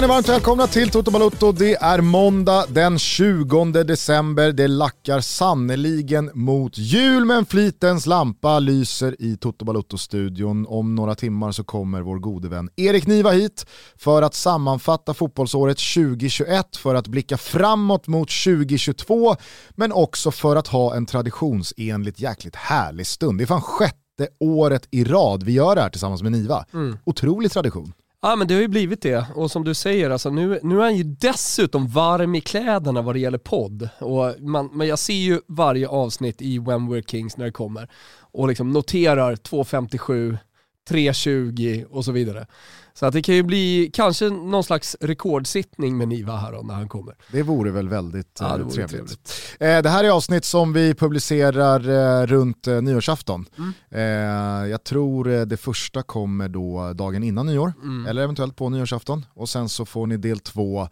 Känner varmt välkomna till Toto Balotto. Det är måndag den 20 december. Det lackar sannoliken mot jul men flitens lampa lyser i Toto Balotto-studion. Om några timmar så kommer vår gode vän Erik Niva hit för att sammanfatta fotbollsåret 2021, för att blicka framåt mot 2022 men också för att ha en traditionsenligt jäkligt härlig stund. Det är fan sjätte året i rad vi gör det här tillsammans med Niva. Mm. Otrolig tradition. Ja men det har ju blivit det och som du säger, alltså, nu, nu är han ju dessutom varm i kläderna vad det gäller podd. Och man, men jag ser ju varje avsnitt i When We're Kings när det kommer och liksom noterar 2.57, 3.20 och så vidare. Så att det kan ju bli kanske någon slags rekordsittning med Niva här då, när han kommer. Det vore väl väldigt ja, det eh, trevligt. trevligt. Eh, det här är avsnitt som vi publicerar eh, runt eh, nyårsafton. Mm. Jag tror det första kommer då dagen innan nyår, mm. eller eventuellt på nyårsafton. Och sen så får ni del två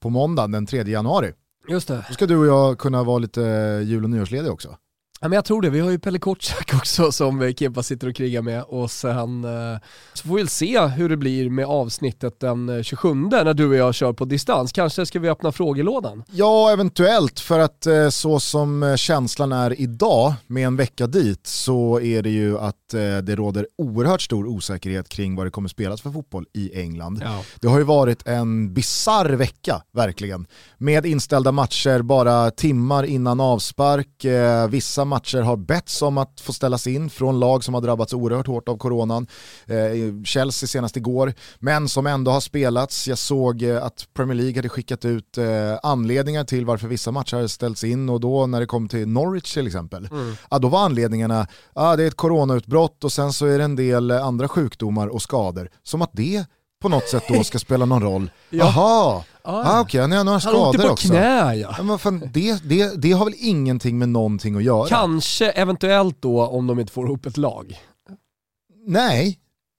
på måndag den 3 januari. Just det. Då ska du och jag kunna vara lite jul och nyårslediga också. Ja, men jag tror det, vi har ju Pelle Kotschack också som Kimpa sitter och krigar med och sen eh, så får vi väl se hur det blir med avsnittet den 27 eh, när du och jag kör på distans. Kanske ska vi öppna frågelådan? Ja, eventuellt för att eh, så som känslan är idag med en vecka dit så är det ju att det råder oerhört stor osäkerhet kring vad det kommer spelas för fotboll i England. Ja. Det har ju varit en bizarr vecka, verkligen. Med inställda matcher bara timmar innan avspark, vissa matcher har betts om att få ställas in från lag som har drabbats oerhört hårt av coronan. Eh, Chelsea senast igår, men som ändå har spelats. Jag såg eh, att Premier League hade skickat ut eh, anledningar till varför vissa matcher hade ställts in och då när det kom till Norwich till exempel, mm. ja, då var anledningarna, ja, det är ett coronautbrott och sen så är det en del andra sjukdomar och skador. Som att det på något sätt då ska spela någon roll. Jaha, Ah, ah, Okej, okay. han har några skador också. På knä ja. ja men fan, det, det, det har väl ingenting med någonting att göra? Kanske eventuellt då om de inte får ihop ett lag. Nej,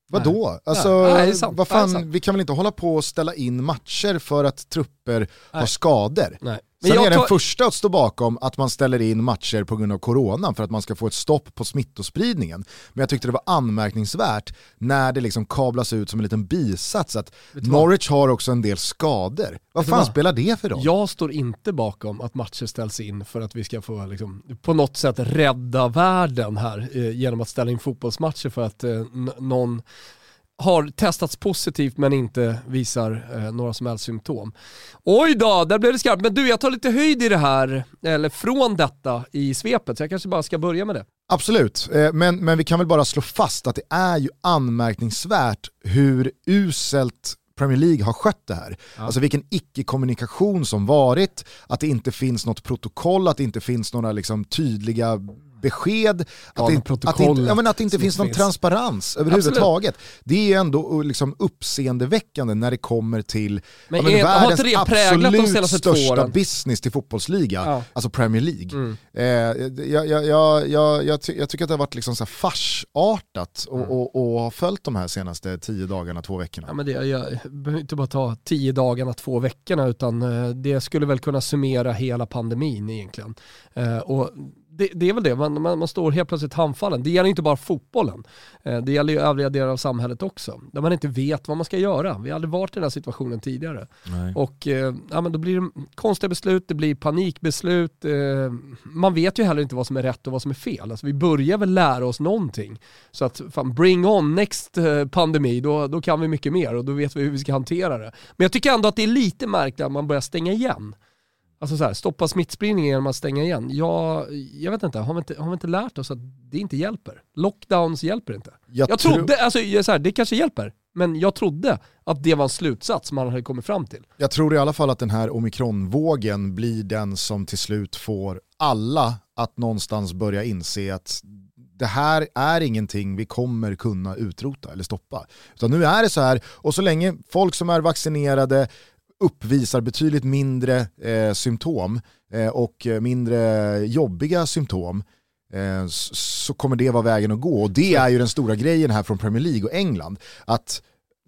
vadå? Nej. Alltså, Nej, vad fan, vi kan väl inte hålla på och ställa in matcher för att trupper Nej. har skador? Nej. Sen är jag den första att stå bakom att man ställer in matcher på grund av corona för att man ska få ett stopp på smittospridningen. Men jag tyckte det var anmärkningsvärt när det liksom kablas ut som en liten bisats att Norwich har också en del skador. Vad fan vad? spelar det för roll? Jag står inte bakom att matcher ställs in för att vi ska få liksom, på något sätt rädda världen här eh, genom att ställa in fotbollsmatcher för att eh, någon har testats positivt men inte visar eh, några som helst symptom. Oj då, där blev det skarpt. Men du, jag tar lite höjd i det här, eller från detta i svepet, så jag kanske bara ska börja med det. Absolut, eh, men, men vi kan väl bara slå fast att det är ju anmärkningsvärt hur uselt Premier League har skött det här. Ja. Alltså vilken icke-kommunikation som varit, att det inte finns något protokoll, att det inte finns några liksom, tydliga besked, att, det, att, det, ja, men att det inte finns någon finns. transparens överhuvudtaget. Det är ändå liksom uppseendeväckande när det kommer till men, ja, men, världens absolut största business till fotbollsliga, ja. alltså Premier League. Mm. Eh, jag, jag, jag, jag, jag, ty jag, tycker att det har varit liksom så farsartat och, mm. och, och, har följt de här senaste tio dagarna, två veckorna. Ja, men det, jag behöver inte bara ta tio dagarna, två veckorna, utan eh, det skulle väl kunna summera hela pandemin egentligen. Eh, och det, det, är väl det, man, man, man, står helt plötsligt handfallen. Det gäller inte bara fotbollen, eh, det gäller ju övriga delar av samhället också. Där man inte vet vad man ska göra. Vi har aldrig varit i den här situationen tidigare. Nej. Och eh, ja, men då blir det konstiga beslut, det blir panikbeslut. Eh, man vet ju heller inte vad som är rätt och vad som är fel. Alltså, vi börjar väl lära oss någonting. Så att fan, bring on next pandemi, då, då kan vi mycket mer och då vet vi hur vi ska hantera det. Men jag tycker ändå att det är lite märkligt att man börjar stänga igen. Alltså så här, stoppa smittspridningen genom att stänga igen. Ja, jag vet inte, har vi inte, har vi inte lärt oss att det inte hjälper? Lockdowns hjälper inte. Jag, jag trodde, alltså så här, det kanske hjälper, men jag trodde att det var en slutsats man hade kommit fram till. Jag tror i alla fall att den här omikronvågen blir den som till slut får alla att någonstans börja inse att det här är ingenting vi kommer kunna utrota eller stoppa. Utan nu är det så här, och så länge folk som är vaccinerade uppvisar betydligt mindre eh, symptom eh, och mindre jobbiga symptom eh, så kommer det vara vägen att gå. Och det är ju den stora grejen här från Premier League och England. Att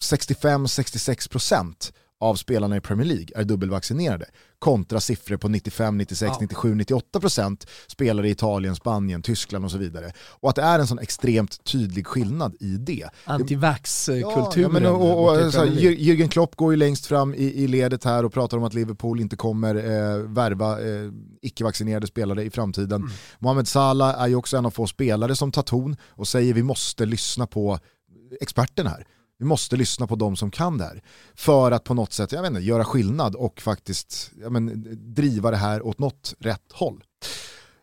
65-66% av spelarna i Premier League är dubbelvaccinerade kontra siffror på 95, 96, ja. 97, 98 procent spelare i Italien, Spanien, Tyskland och så vidare. Och att det är en sån extremt tydlig skillnad i det. Antivax-kulturen. Ja, och, och, och, Jürgen Klopp går ju längst fram i, i ledet här och pratar om att Liverpool inte kommer eh, värva eh, icke-vaccinerade spelare i framtiden. Mm. Mohamed Salah är ju också en av få spelare som tar ton och säger vi måste lyssna på experterna här. Vi måste lyssna på de som kan det här. För att på något sätt jag vet inte, göra skillnad och faktiskt men, driva det här åt något rätt håll.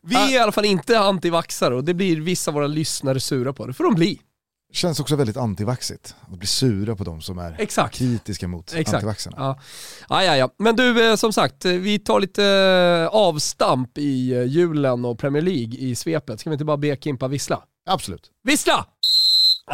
Vi är i alla fall inte antivaxare och det blir vissa av våra lyssnare sura på. Det får de bli. Känns också väldigt antivaxigt att bli sura på de som är Exakt. kritiska mot Exakt. antivaxarna. Ja. Ja, ja, ja. Men du, eh, som sagt, vi tar lite eh, avstamp i eh, julen och Premier League i svepet. Ska vi inte bara be Kimpa vissla? Absolut. Vissla!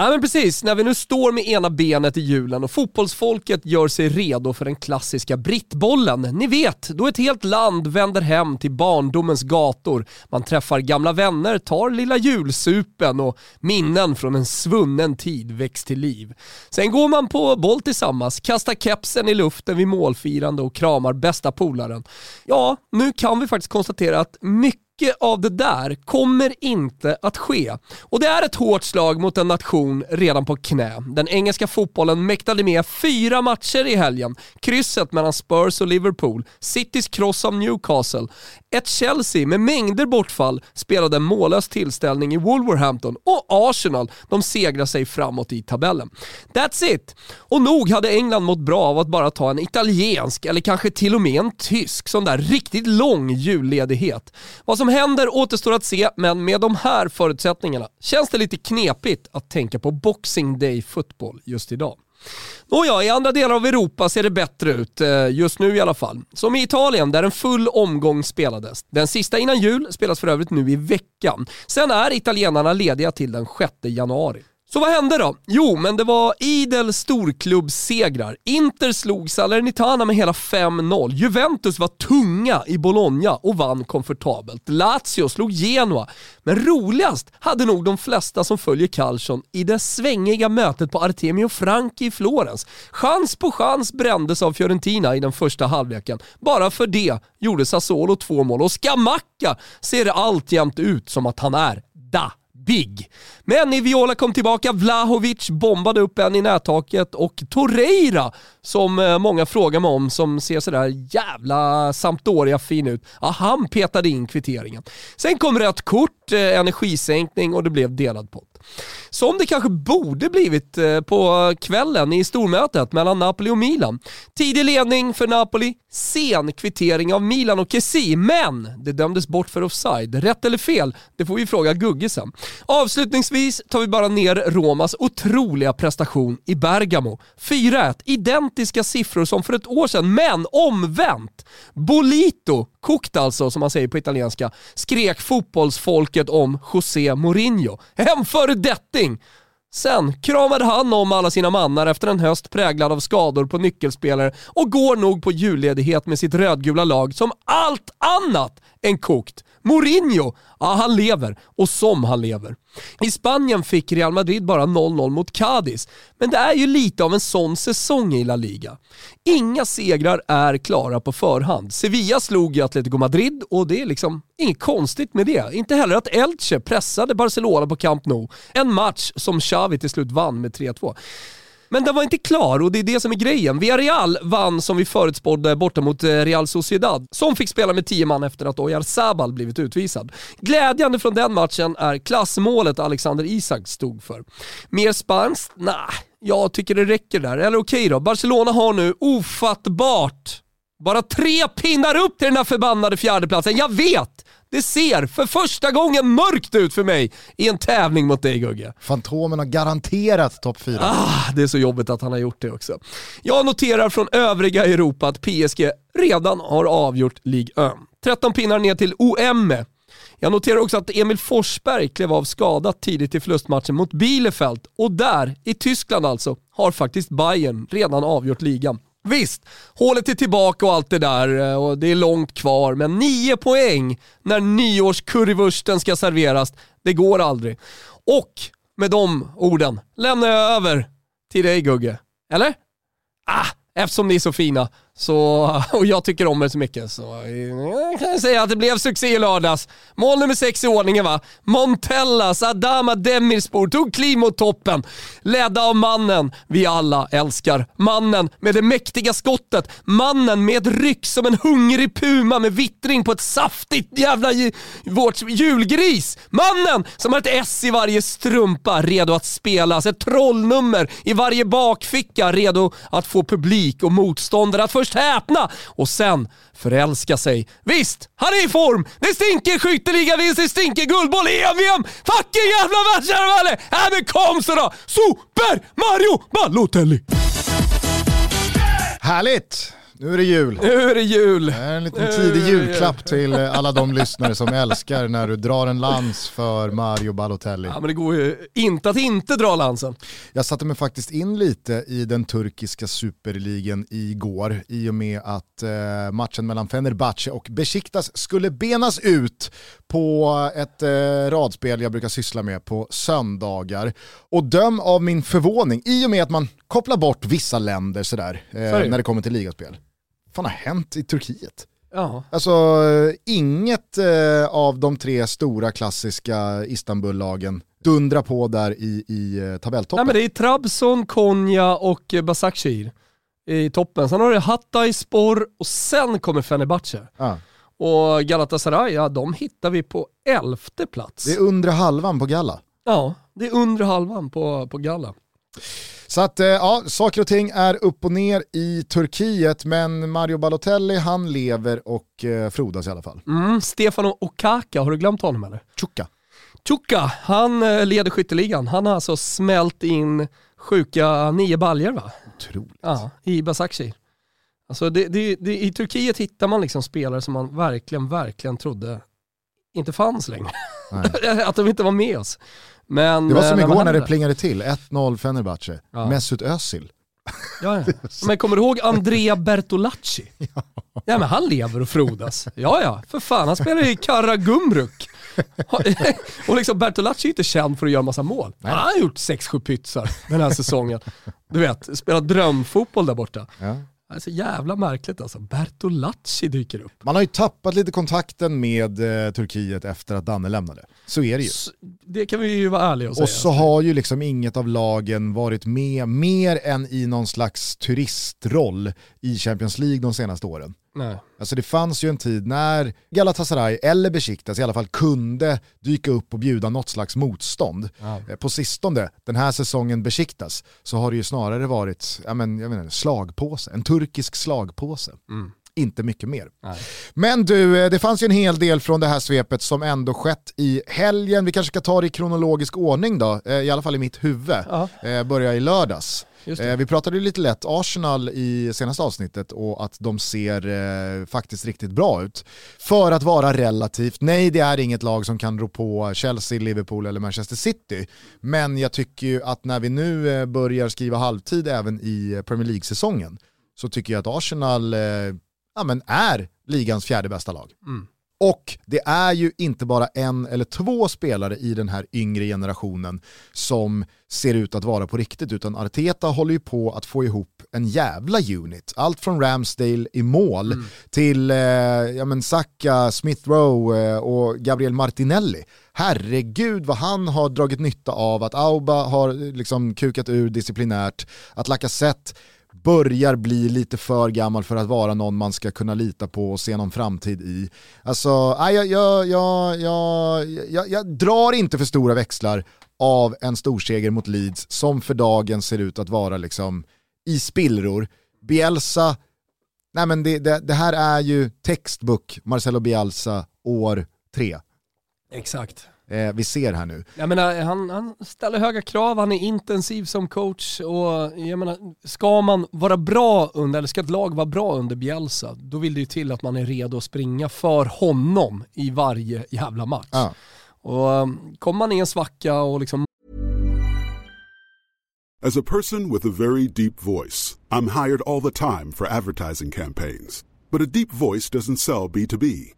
Ja men precis, när vi nu står med ena benet i hjulen och fotbollsfolket gör sig redo för den klassiska brittbollen. Ni vet, då ett helt land vänder hem till barndomens gator. Man träffar gamla vänner, tar lilla julsupen och minnen från en svunnen tid väcks till liv. Sen går man på boll tillsammans, kastar kepsen i luften vid målfirande och kramar bästa polaren. Ja, nu kan vi faktiskt konstatera att mycket mycket av det där kommer inte att ske. Och det är ett hårt slag mot en nation redan på knä. Den engelska fotbollen mäktade med fyra matcher i helgen. Krysset mellan Spurs och Liverpool, Citys kross av Newcastle, ett Chelsea med mängder bortfall spelade en mållös tillställning i Wolverhampton och Arsenal, de segrar sig framåt i tabellen. That's it! Och nog hade England mått bra av att bara ta en italiensk, eller kanske till och med en tysk, sån där riktigt lång julledighet. Vad som händer återstår att se, men med de här förutsättningarna känns det lite knepigt att tänka på Boxing Day Football just idag. Nåja, i andra delar av Europa ser det bättre ut, eh, just nu i alla fall. Som i Italien, där en full omgång spelades. Den sista innan jul spelas för övrigt nu i veckan. Sen är italienarna lediga till den 6 januari. Så vad hände då? Jo, men det var idel storklubbssegrar. Inter slog Salernitana med hela 5-0. Juventus var tunga i Bologna och vann komfortabelt. Lazio slog Genoa. Men roligast hade nog de flesta som följer Calcion i det svängiga mötet på Artemio Franchi i Florens. Chans på chans brändes av Fiorentina i den första halvleken. Bara för det gjorde Sassuolo två mål och Scamacca ser det alltjämt ut som att han är da big. Men i Viola kom tillbaka, Vlahovic bombade upp en i nättaket och Torreira, som eh, många frågar mig om, som ser sådär jävla Sampdoria-fin ut, ja, han petade in kvitteringen. Sen kom rött kort, eh, energisänkning och det blev delad pott. Som det kanske borde blivit eh, på kvällen i stormötet mellan Napoli och Milan. Tidig ledning för Napoli, sen kvittering av Milan och Kessi, men det dömdes bort för offside. Rätt eller fel? Det får vi fråga Gugge sen. Avslutningsvis tar vi bara ner Romas otroliga prestation i Bergamo. 4-1, identiska siffror som för ett år sedan, men omvänt. Bolito, kokt alltså som man säger på italienska, skrek fotbollsfolket om José Mourinho. En föredetting! Sen kramade han om alla sina mannar efter en höst präglad av skador på nyckelspelare och går nog på julledighet med sitt rödgula lag som allt annat än kokt. Mourinho, ja han lever och som han lever. I Spanien fick Real Madrid bara 0-0 mot Cadiz, men det är ju lite av en sån säsong i La Liga. Inga segrar är klara på förhand. Sevilla slog ju Atletico Madrid och det är liksom inget konstigt med det. Inte heller att Elche pressade Barcelona på Camp Nou, en match som Xavi till slut vann med 3-2. Men den var inte klar och det är det som är grejen. Villarreal vann som vi förutspådde borta mot eh, Real Sociedad, som fick spela med 10 man efter att Oyar Sabal blivit utvisad. Glädjande från den matchen är klassmålet Alexander Isak stod för. Mer spanskt? Nej, jag tycker det räcker där. Eller okej okay då, Barcelona har nu ofattbart bara tre pinnar upp till den här förbannade fjärdeplatsen. Jag vet! Det ser för första gången mörkt ut för mig i en tävling mot dig Gugge. Fantomen har garanterat topp 4. Ah, det är så jobbigt att han har gjort det också. Jag noterar från övriga Europa att PSG redan har avgjort Ligue 1. 13 pinnar ner till OM. Jag noterar också att Emil Forsberg klev av skadat tidigt i förlustmatchen mot Bielefeld och där, i Tyskland alltså, har faktiskt Bayern redan avgjort ligan. Visst, hålet är tillbaka och allt det där eh, och det är långt kvar, men nio poäng när nyårskurvursten ska serveras, det går aldrig. Och med de orden lämnar jag över till dig Gugge. Eller? Ah, eftersom ni är så fina så, och jag tycker om er så mycket så jag kan säga att det blev succé i lördags. Mål nummer sex i ordningen va. Montellas Adama Demirspor tog kliv mot toppen. Ledda av mannen vi alla älskar. Mannen med det mäktiga skottet. Mannen med ett ryck som en hungrig puma med vittring på ett saftigt jävla vårt julgris. Mannen som har ett S i varje strumpa redo att spelas. Ett trollnummer i varje bakficka redo att få publik och motståndare att först häpna och sen förälska sig. Visst, han är i form! Det stinker skytteligavinst, det stinker guldboll, EM-VM, fucking jävla världsherravälde! Äh men kom så då! Super Mario Balotelli! Härligt! Nu är det jul. Nu är det jul. Det är en liten tidig julklapp till alla de lyssnare som älskar när du drar en lans för Mario Balotelli. Ja men det går ju inte att inte dra lansen. Jag satte mig faktiskt in lite i den turkiska superligan igår i och med att eh, matchen mellan Fenerbahce och Besiktas skulle benas ut på ett eh, radspel jag brukar syssla med på söndagar. Och döm av min förvåning, i och med att man kopplar bort vissa länder sådär eh, när det kommer till ligaspel fan har hänt i Turkiet? Ja. Alltså inget eh, av de tre stora klassiska Istanbullagen dundrar på där i, i eh, tabelltoppen. Nej men det är Trabzon, Konya och Basakshir i toppen. Sen har du Hatay, Spor och sen kommer Fenerbahce. Ja. Och Galatasaray, ja de hittar vi på elfte plats. Det är undre halvan på Galla. Ja, det är undre halvan på, på Galla. Så att eh, ja, saker och ting är upp och ner i Turkiet, men Mario Balotelli han lever och eh, frodas i alla fall. Mm, Stefano Okaka, har du glömt honom eller? Chuka. Chuka, han eh, leder skytteligan. Han har alltså smält in sjuka nio baljer va? Otroligt. Ja, i Basakci. Alltså det, det, det, I Turkiet hittar man liksom spelare som man verkligen, verkligen trodde inte fanns längre. att de inte var med oss. Men, det var som eh, igår när det plingade till, 1-0 Fenerbahce, ja. Mesut Özil. Ja, ja. Men kommer du ihåg Andrea Bertolacci? Ja. ja men han lever och frodas. Ja ja, för fan han spelar i Karagumruk. och liksom Bertolacci är inte känd för att göra massa mål. Nej. Han har gjort 6-7 pytsar den här säsongen. Du vet, spelat drömfotboll där borta. Ja. Det är så jävla märkligt alltså. Bertolacci dyker upp. Man har ju tappat lite kontakten med eh, Turkiet efter att Danne lämnade. Så är det ju. Så, det kan vi ju vara ärliga och säga. Och så har ju liksom inget av lagen varit med mer än i någon slags turistroll i Champions League de senaste åren. Nej. Alltså det fanns ju en tid när Galatasaray eller Besiktas i alla fall kunde dyka upp och bjuda något slags motstånd. Ja. Eh, på sistone, den här säsongen Besiktas, så har det ju snarare varit ja, men, jag menar, slagpåse, en turkisk slagpåse. Mm inte mycket mer. Nej. Men du, eh, det fanns ju en hel del från det här svepet som ändå skett i helgen. Vi kanske ska ta det i kronologisk ordning då, eh, i alla fall i mitt huvud. Ja. Börja i lördags. Eh, vi pratade ju lite lätt Arsenal i senaste avsnittet och att de ser eh, faktiskt riktigt bra ut. För att vara relativt, nej det är inget lag som kan rå på Chelsea, Liverpool eller Manchester City. Men jag tycker ju att när vi nu eh, börjar skriva halvtid även i Premier League-säsongen så tycker jag att Arsenal eh, ja, men är ligans fjärde bästa lag. Mm. Och det är ju inte bara en eller två spelare i den här yngre generationen som ser ut att vara på riktigt, utan Arteta håller ju på att få ihop en jävla unit. Allt från Ramsdale i mål mm. till eh, ja, men Saka, Smith Rowe eh, och Gabriel Martinelli. Herregud vad han har dragit nytta av att Auba har liksom kukat ur disciplinärt, att Lacazette börjar bli lite för gammal för att vara någon man ska kunna lita på och se någon framtid i. Alltså, jag, jag, jag, jag, jag drar inte för stora växlar av en storseger mot Leeds som för dagen ser ut att vara liksom i spillror. Bielsa, nej men det, det, det här är ju textbook Marcelo Bielsa år tre. Exakt eh, vi ser här nu. Jag menar, han, han ställer höga krav, han är intensiv som coach och jag menar, ska man vara bra under, eller ska ett lag vara bra under Bielsa, då vill det ju till att man är redo att springa för honom i varje jävla match. Ja. Och um, kommer man i en svacka och liksom As a person with a very deep voice, I'm hired all the time for advertising campaigns. But a deep voice doesn't sell B2B.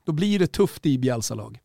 Då blir det tufft i Bjälsalag.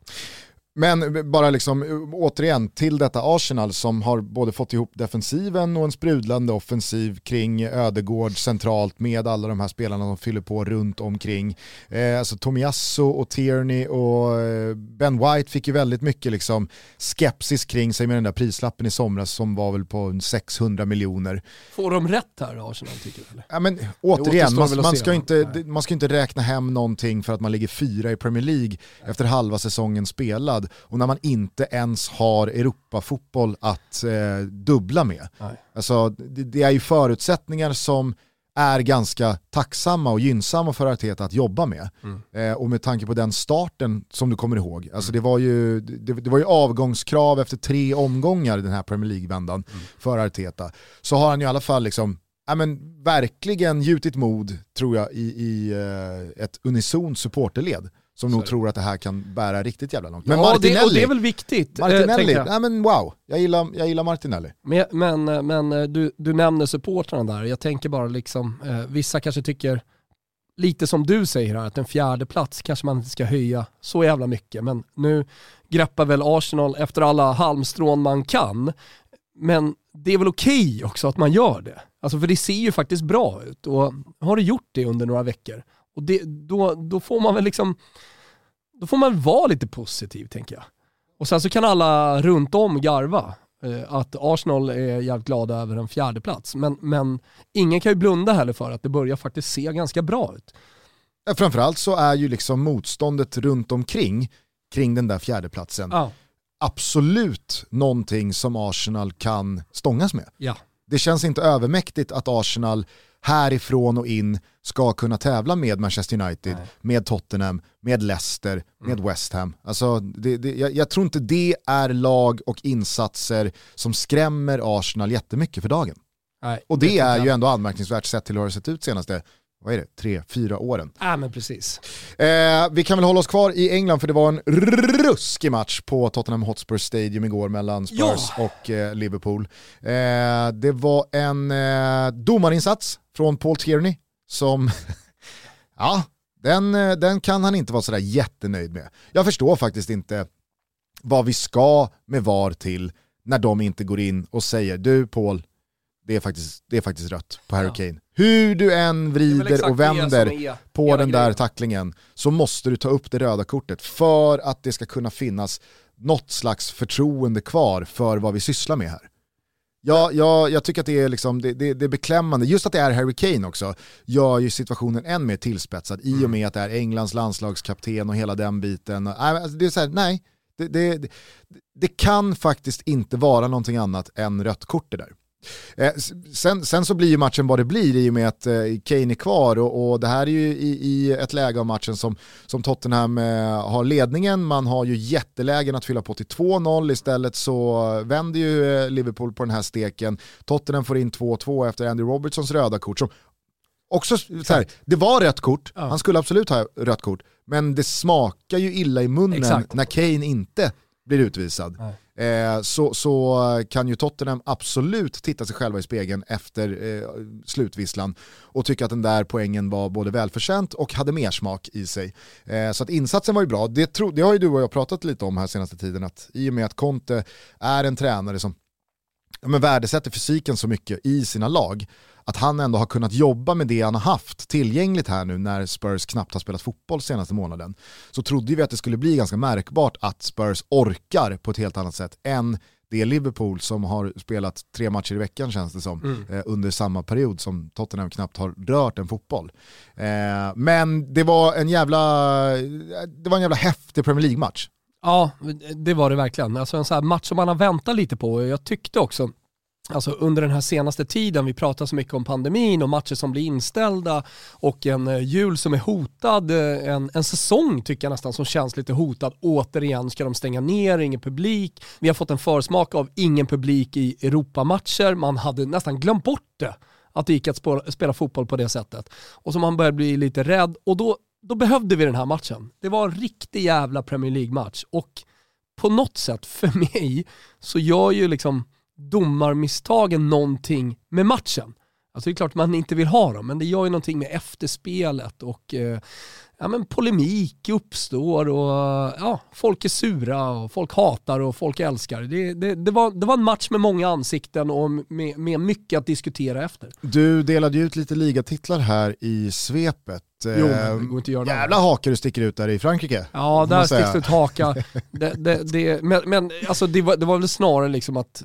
Men bara liksom återigen till detta Arsenal som har både fått ihop defensiven och en sprudlande offensiv kring Ödegård centralt med alla de här spelarna som fyller på runt omkring. Eh, alltså Tomiasso och Tierney och eh, Ben White fick ju väldigt mycket liksom skepsis kring sig med den där prislappen i somras som var väl på 600 miljoner. Får de rätt här Arsenal tycker du? Eller? Ja, men, återigen, man, man, ska inte, man ska inte räkna hem någonting för att man ligger fyra i Premier League efter halva säsongen spelad och när man inte ens har Europafotboll att eh, dubbla med. Alltså, det, det, är ju förutsättningar som är ganska tacksamma och gynnsamma för Arteta att jobba med. Mm. Eh, och med tanke på den starten som du kommer ihåg, alltså det, var ju, det, det var ju avgångskrav efter tre omgångar den här Premier League-vändan mm. för Arteta. Så har han ju i alla fall liksom ja, men, verkligen gjutit mod, tror jag, i, i uh, ett unisont supporterled som nog tror att det här kan bära riktigt jävla långt. Men ja, Martinelli, det, och det är väl viktigt. Eh, Martinelli, äh, ja, men wow, jag gillar, jag gillar Martinelli. Men, men, eh, men eh, du, du nämner supportrarna där, jag tänker bara liksom, eh, vissa kanske tycker, lite som du säger här, att en fjärde plats kanske man inte ska höja så jävla mycket, men nu greppar väl Arsenal efter alla halmstrån man kan, men det är väl okej okay också att man gör det. Alltså för det ser ju faktiskt bra ut och har det gjort det under några veckor och det, då, då får man väl liksom, då får man vara lite positiv tänker jag. Och sen så kan alla runt om garva eh, att Arsenal är jävligt glada över en fjärde plats. Men, men ingen kan ju blunda heller för att det börjar faktiskt se ganska bra ut. Framförallt så är ju liksom motståndet runt omkring, kring den där fjärdeplatsen, ja. absolut någonting som Arsenal kan stångas med. Ja. Det känns inte övermäktigt att Arsenal härifrån och in ska kunna tävla med Manchester United, Nej. med Tottenham, med Leicester, med mm. West Ham. Alltså, det, det, jag, jag, tror inte det är lag och insatser som skrämmer Arsenal jättemycket för dagen. Nej, och det, är ju ändå anmärkningsvärt sett till hur det sett ut senaste vad är det, tre, fyra åren. Ja men precis. Eh, vi kan väl hålla oss kvar i England för det var en ruskig match på Tottenham Hotspur Stadium igår mellan Spurs ja. och eh, Liverpool. Eh, det var en eh, domarinsats från Paul Tierney som, ja, den, eh, den kan han inte vara sådär jättenöjd med. Jag förstår faktiskt inte vad vi ska med VAR till när de inte går in och säger du Paul, det är faktiskt, det är faktiskt rött på Harry Kane. Hur du än vrider och vänder på den där tacklingen så måste du ta upp det röda kortet för att det ska kunna finnas något slags förtroende kvar för vad vi sysslar med här. Ja, ja, jag tycker att det är, liksom, det, det, det, är beklämmande. Just att det är Harry Kane också gör ju situationen än mer tillspetsad i och mm. med att det är Englands landslagskapten och hela den biten. Alltså, det är så här, nej, det, det, det, kan faktiskt inte vara någonting annat än rött kort det där. Eh, sen, sen, så blir ju matchen vad det blir i och med att eh, Kane är kvar och, och det här är ju i, i, ett läge av matchen som, som Tottenham eh, har ledningen, man har ju jättelägen att fylla på till 2-0, istället så vänder ju Liverpool på den här steken, Tottenham får in 2-2 efter Andy Robertsons röda kort som också, så här, det var rött kort, ja. han skulle absolut ha rött kort, men det smakar ju illa i munnen Exakt. när Kane inte blir utvisad. Nej eh, så, så kan ju Tottenham absolut titta sig själva i spegeln efter eh, slutvisslan och tycka att den där poängen var både välförtjänt och hade mer smak i sig. Eh, så att insatsen var ju bra. Det, tro, det har ju du och jag pratat lite om här senaste tiden, att i och med att Conte är en tränare som men värdesätter fysiken så mycket i sina lag att han ändå har kunnat jobba med det han har haft tillgängligt här nu när Spurs knappt har spelat fotboll senaste månaden. Så trodde vi att det skulle bli ganska märkbart att Spurs orkar på ett helt annat sätt än det Liverpool som har spelat tre matcher i veckan känns det som, Mm. eh, under samma period som Tottenham knappt har rört en fotboll. Eh, men det var en jävla, det var en jävla häftig Premier League-match. Ja, det var det verkligen. Alltså en sån här match som man har väntat lite på. Jag tyckte också, alltså under den här senaste tiden, vi pratar så mycket om pandemin och matcher som blir inställda och en eh, jul som är hotad, eh, en, en säsong tycker jag nästan som känns lite hotad. Återigen ska de stänga ner, ingen publik. Vi har fått en försmak av ingen publik i Europamatcher. Man hade nästan glömt bort det att det gick att spela, spela fotboll på det sättet. Och så man började bli lite rädd och då, då behövde vi den här matchen. Det var en riktig jävla Premier League-match och på något sätt för mig så gör ju liksom domarmisstagen någonting med matchen. Alltså det är klart man inte vill ha dem, men det gör ju någonting med efterspelet och eh, ja, men polemik uppstår och ja, folk är sura och folk hatar och folk älskar. Det, det, det, var, det var en match med många ansikten och med, med mycket att diskutera efter. Du delade ju ut lite ligatitlar här i svepet. Jo, men det går inte att göra något. Jävla hakar du sticker ut där i Frankrike. Ja, där sticks det ett haka. Det, det, det, men men alltså det, var, det var väl snarare liksom att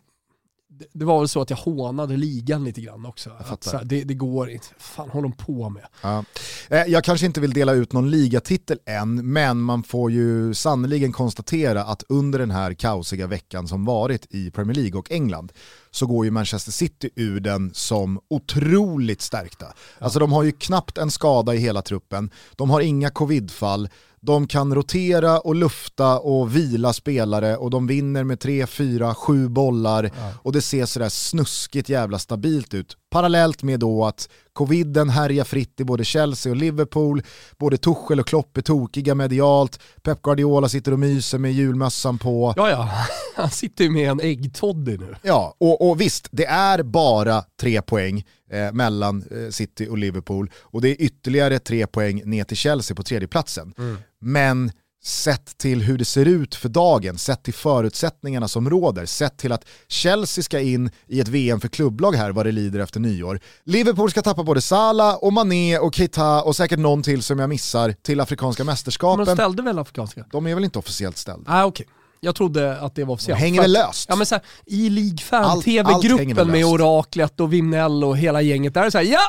det, var väl så att jag hånade ligan lite grann också. Att här, det, det går inte. fan håller de på med? Ja. Eh, Jag kanske inte vill dela ut någon ligatitel än, men man får ju sannoliken konstatera att under den här kaosiga veckan som varit i Premier League och England så går ju Manchester City ur den som otroligt stärkta. Alltså de har ju knappt en skada i hela truppen, de har inga covidfall, de kan rotera och lufta och vila spelare och de vinner med 3, 4, 7 bollar och det ser sådär snuskigt jävla stabilt ut. Parallellt med då att coviden härjar fritt i både Chelsea och Liverpool, både Tuchel och Klopp är tokiga medialt, Pep Guardiola sitter och myser med julmössan på. Ja, ja. Han sitter ju med en äggtoddy nu. Ja, och, och visst, det är bara tre poäng eh, mellan eh, City och Liverpool och det är ytterligare tre poäng ner till Chelsea på tredjeplatsen. Men sett till hur det ser ut för dagen, sett till förutsättningarna som råder, sett till att Chelsea ska in i ett VM för klubblag här vad det lider efter nyår. Liverpool ska tappa både Salah och Mané och Keita och säkert någon till som jag missar till Afrikanska Men de mästerskapen. ställde väl afrikanska? De är väl inte officiellt ställda? Nej, okej. Jag trodde att det var De officiellt. hänger För väl löst? Ja men så här, i League hänger Fan-TV-gruppen med löst. Oraklet och Vimnell och hela gänget där är det så här, ja!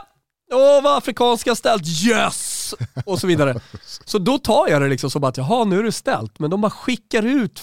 Åh vad afrikanska ställt, yes! Och så vidare. Så då tar jag det liksom som att, jaha nu är det ställt, men de bara skickar ut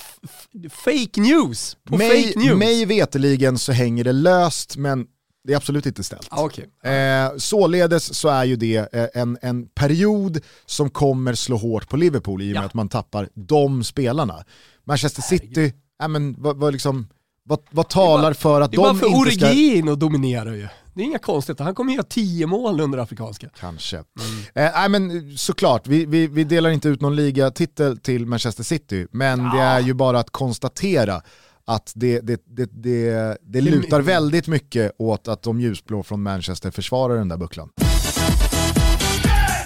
fake news på mig, fake news. mig veteligen så hänger det löst men det är absolut inte ställt. Ja, okej. Eh, således så är ju det eh, en, en period som kommer slå hårt på Liverpool i och med Ja. att man tappar de spelarna. Manchester City, äh, men, vad, vad, liksom, vad, vad talar för att Det är bara de för inte ska... Origin att dominera ju. Det är inga konstigheter, han kommer göra 10 mål under afrikanska. Kanske. Mm. Eh, nej men såklart, vi, vi, vi delar inte ut någon ligatitel till Manchester City, men det är ju bara att konstatera att det, det, det, det, det lutar väldigt mycket åt att de ljusblå från Manchester försvarar den där bucklan.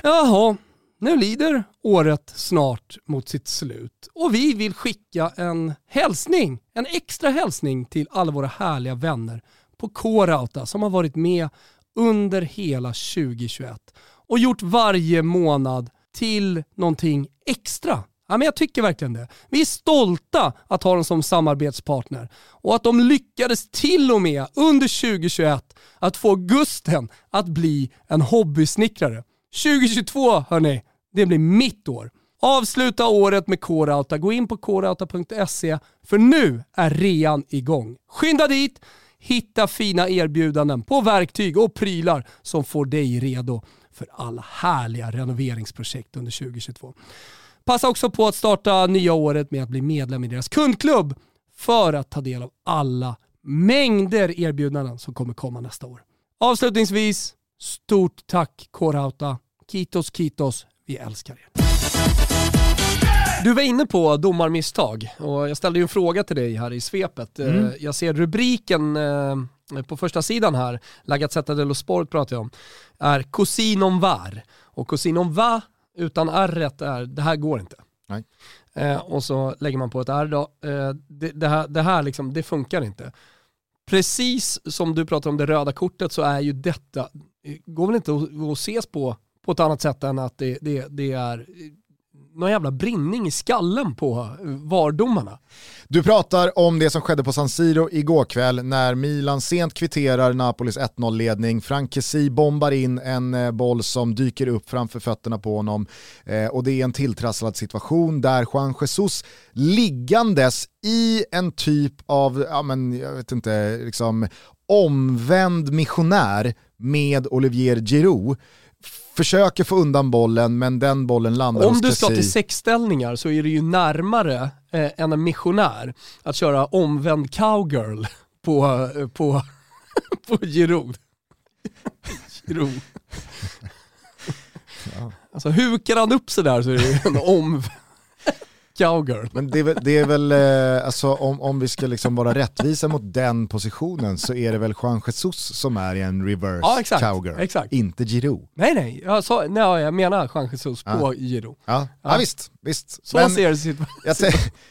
Jaha, nu lider året snart mot sitt slut och vi vill skicka en hälsning, en extra hälsning till alla våra härliga vänner på K-Rauta som har varit med under hela 2021 och gjort varje månad till någonting extra. Ja, men jag tycker verkligen det. Vi är stolta att ha dem som samarbetspartner och att de lyckades till och med under 2021 att få Gusten att bli en hobbysnickrare. 2022 hörni, det blir mitt år. Avsluta året med K-Rauta. Gå in på krauta.se för nu är rean igång. Skynda dit, hitta fina erbjudanden på verktyg och prylar som får dig redo för alla härliga renoveringsprojekt under 2022. Passa också på att starta nya året med att bli medlem i deras kundklubb för att ta del av alla mängder erbjudanden som kommer komma nästa år. Avslutningsvis, stort tack K-Rauta. Kitos Kitos, vi älskar er. Du var inne på domarmisstag och jag ställde ju en fråga till dig här i svepet. Eh, Jag ser rubriken eh, på första sidan här, La Gazzetta dello Sport pratar jag om, är Cousin on var. Och Cousin on va utan r är, det här går inte. Nej. Eh, och så lägger man på ett r då. Eh, det, det här, det här liksom, det funkar inte. Precis som du pratar om det röda kortet så är ju detta, går väl inte att, att ses på på ett annat sätt än att det, det, det är någon jävla brinning i skallen på eh, VAR-domarna. Du pratar om det som skedde på San Siro igår kväll när Milan sent kvitterar Napolis 1-0-ledning. Frank Kessie bombar in en eh, boll som dyker upp framför fötterna på honom eh, och det är en tilltrasslad situation där Juan Jesus liggandes i en typ av, ja men jag vet inte, liksom omvänd missionär med Olivier Giroud försöker få undan bollen men den bollen landar Om hos du ska till sexställningar så är det ju närmare eh, än en missionär att köra omvänd cowgirl på, eh, på, på Giroud. Giroud. Ja. Alltså hukar han upp sig där så är det ju en omvänd cowgirl. Men det är väl, det är väl eh, alltså, om, om vi ska liksom vara rättvisa mot den positionen så är det väl Juan Jesus som är i en reverse Ja, exakt, cowgirl, exakt. inte Giroud. Nej nej, jag, sa, nej, jag menar Juan Jesus Ja. på Giro. Ja, ja. Ja. visst, visst. Så Men ser situationen jag,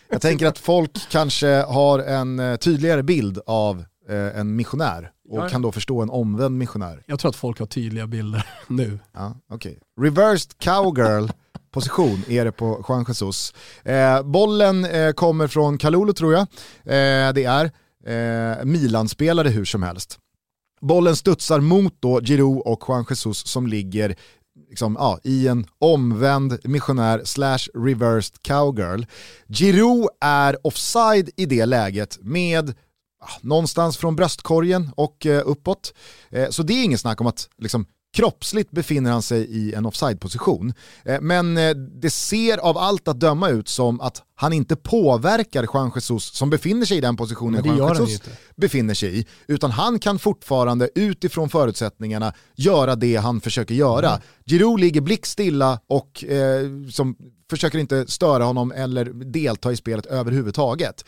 jag tänker att folk kanske har en eh, tydligare bild av eh, en missionär och Ja, ja. kan då förstå en omvänd missionär. Jag tror att folk har tydliga bilder nu. Ja, okay. Reversed cowgirl position är det på Juan Jesus. Eh, bollen eh, kommer från Kalulu tror jag. Eh, det är eh, Milan-spelare hur som helst. Bollen studsar mot då Giroud och Juan Jesus som ligger liksom, ja, i en omvänd missionär slash reversed cowgirl. Giroud är offside i det läget med någonstans från bröstkorgen och eh, uppåt. Eh, så det är inget snack om att liksom, kroppsligt befinner han sig i en offside-position. Eh, men eh, det ser av allt att döma ut som att han inte påverkar Juan Jesus som befinner sig i den positionen Juan Jesus befinner sig i. Utan han kan fortfarande utifrån förutsättningarna göra det han försöker göra. Mm. Giroud ligger blickstilla och eh, som försöker inte störa honom eller delta i spelet överhuvudtaget.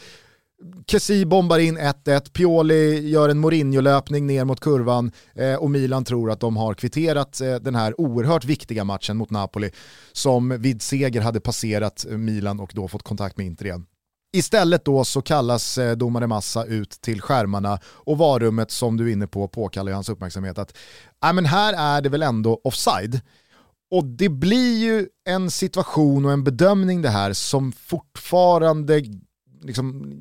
Kessie bombar in 1-1, Pioli gör en Mourinho-löpning ner mot kurvan eh, och Milan tror att de har kvitterat eh, den här oerhört viktiga matchen mot Napoli som vid seger hade passerat eh, Milan och då fått kontakt med Inter igen. Istället då så kallas eh, domare Massa ut till skärmarna och varummet som du är inne på påkallar ju hans uppmärksamhet att äh, men här är det väl ändå offside. Och det blir ju en situation och en bedömning det här som fortfarande liksom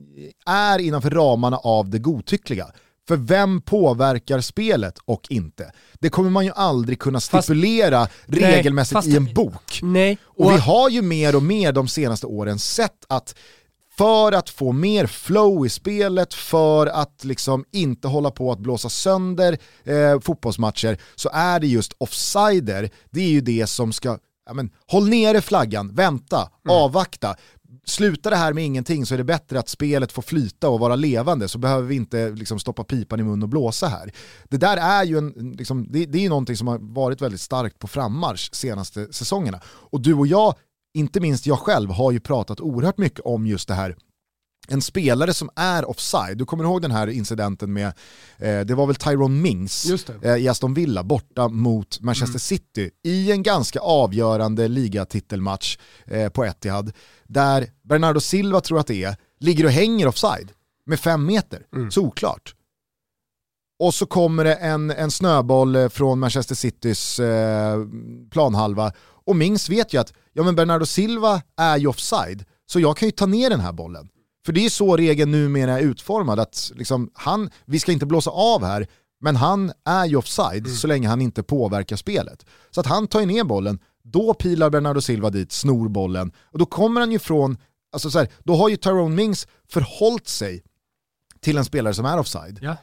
är innanför ramarna av det godtyckliga. För vem påverkar spelet och inte? Det kommer man ju aldrig kunna Fast- stipulera Nej, regelmässigt fast- i en bok. Nej, Och vi har ju mer och mer de senaste åren sett att för att få mer flow i spelet, för att liksom inte hålla på att blåsa sönder eh, fotbollsmatcher, så är det just offsider, det är ju det som ska, ja, men, håll nere flaggan, vänta, avvakta. Slutar det här med ingenting så är det bättre att spelet får flyta och vara levande så behöver vi inte liksom, stoppa pipan i mun och blåsa här. Det där är ju en, liksom, det, det är ju någonting som har varit väldigt starkt på frammarsch senaste säsongerna. Och du och jag, inte minst jag själv, har ju pratat oerhört mycket om just det här en spelare som är offside, du kommer ihåg den här incidenten med, eh, det var väl Tyrone Mings eh, i Aston Villa borta mot Manchester City i en ganska avgörande ligatitelmatch eh, på Etihad där Bernardo Silva tror att det är, ligger och hänger offside med fem meter, såklart. Och så kommer det en, en snöboll eh, från Manchester Citys eh, planhalva. Och Mings vet ju att ja, men Bernardo Silva är ju offside så jag kan ju ta ner den här bollen. För det är så regeln numera är utformad, att liksom han, vi ska inte blåsa av här, men han är ju offside så länge han inte påverkar spelet. Så att han tar ju ner bollen, då pilar Bernardo Silva dit, snor bollen, och då kommer han ju från, alltså så här, då har ju Tyrone Mings förhållit sig till en spelare som är offside. Ja.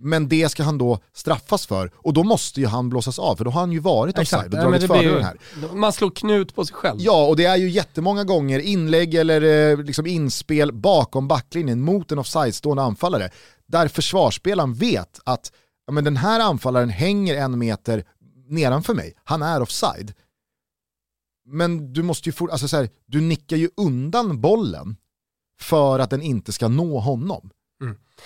Men det ska han då straffas för och då måste ju han blåsas av för då har han ju varit offside och Ja, dragit den ju, här. Man slår knut på sig själv. Ja, och det är ju jättemånga gånger inlägg eller eh, liksom inspel bakom backlinjen mot en offside-stående anfallare där försvarsspelaren vet att ja, men den här anfallaren hänger en meter nedanför mig, han är offside. Men du måste ju få, alltså så här, du nickar ju undan bollen för att den inte ska nå honom.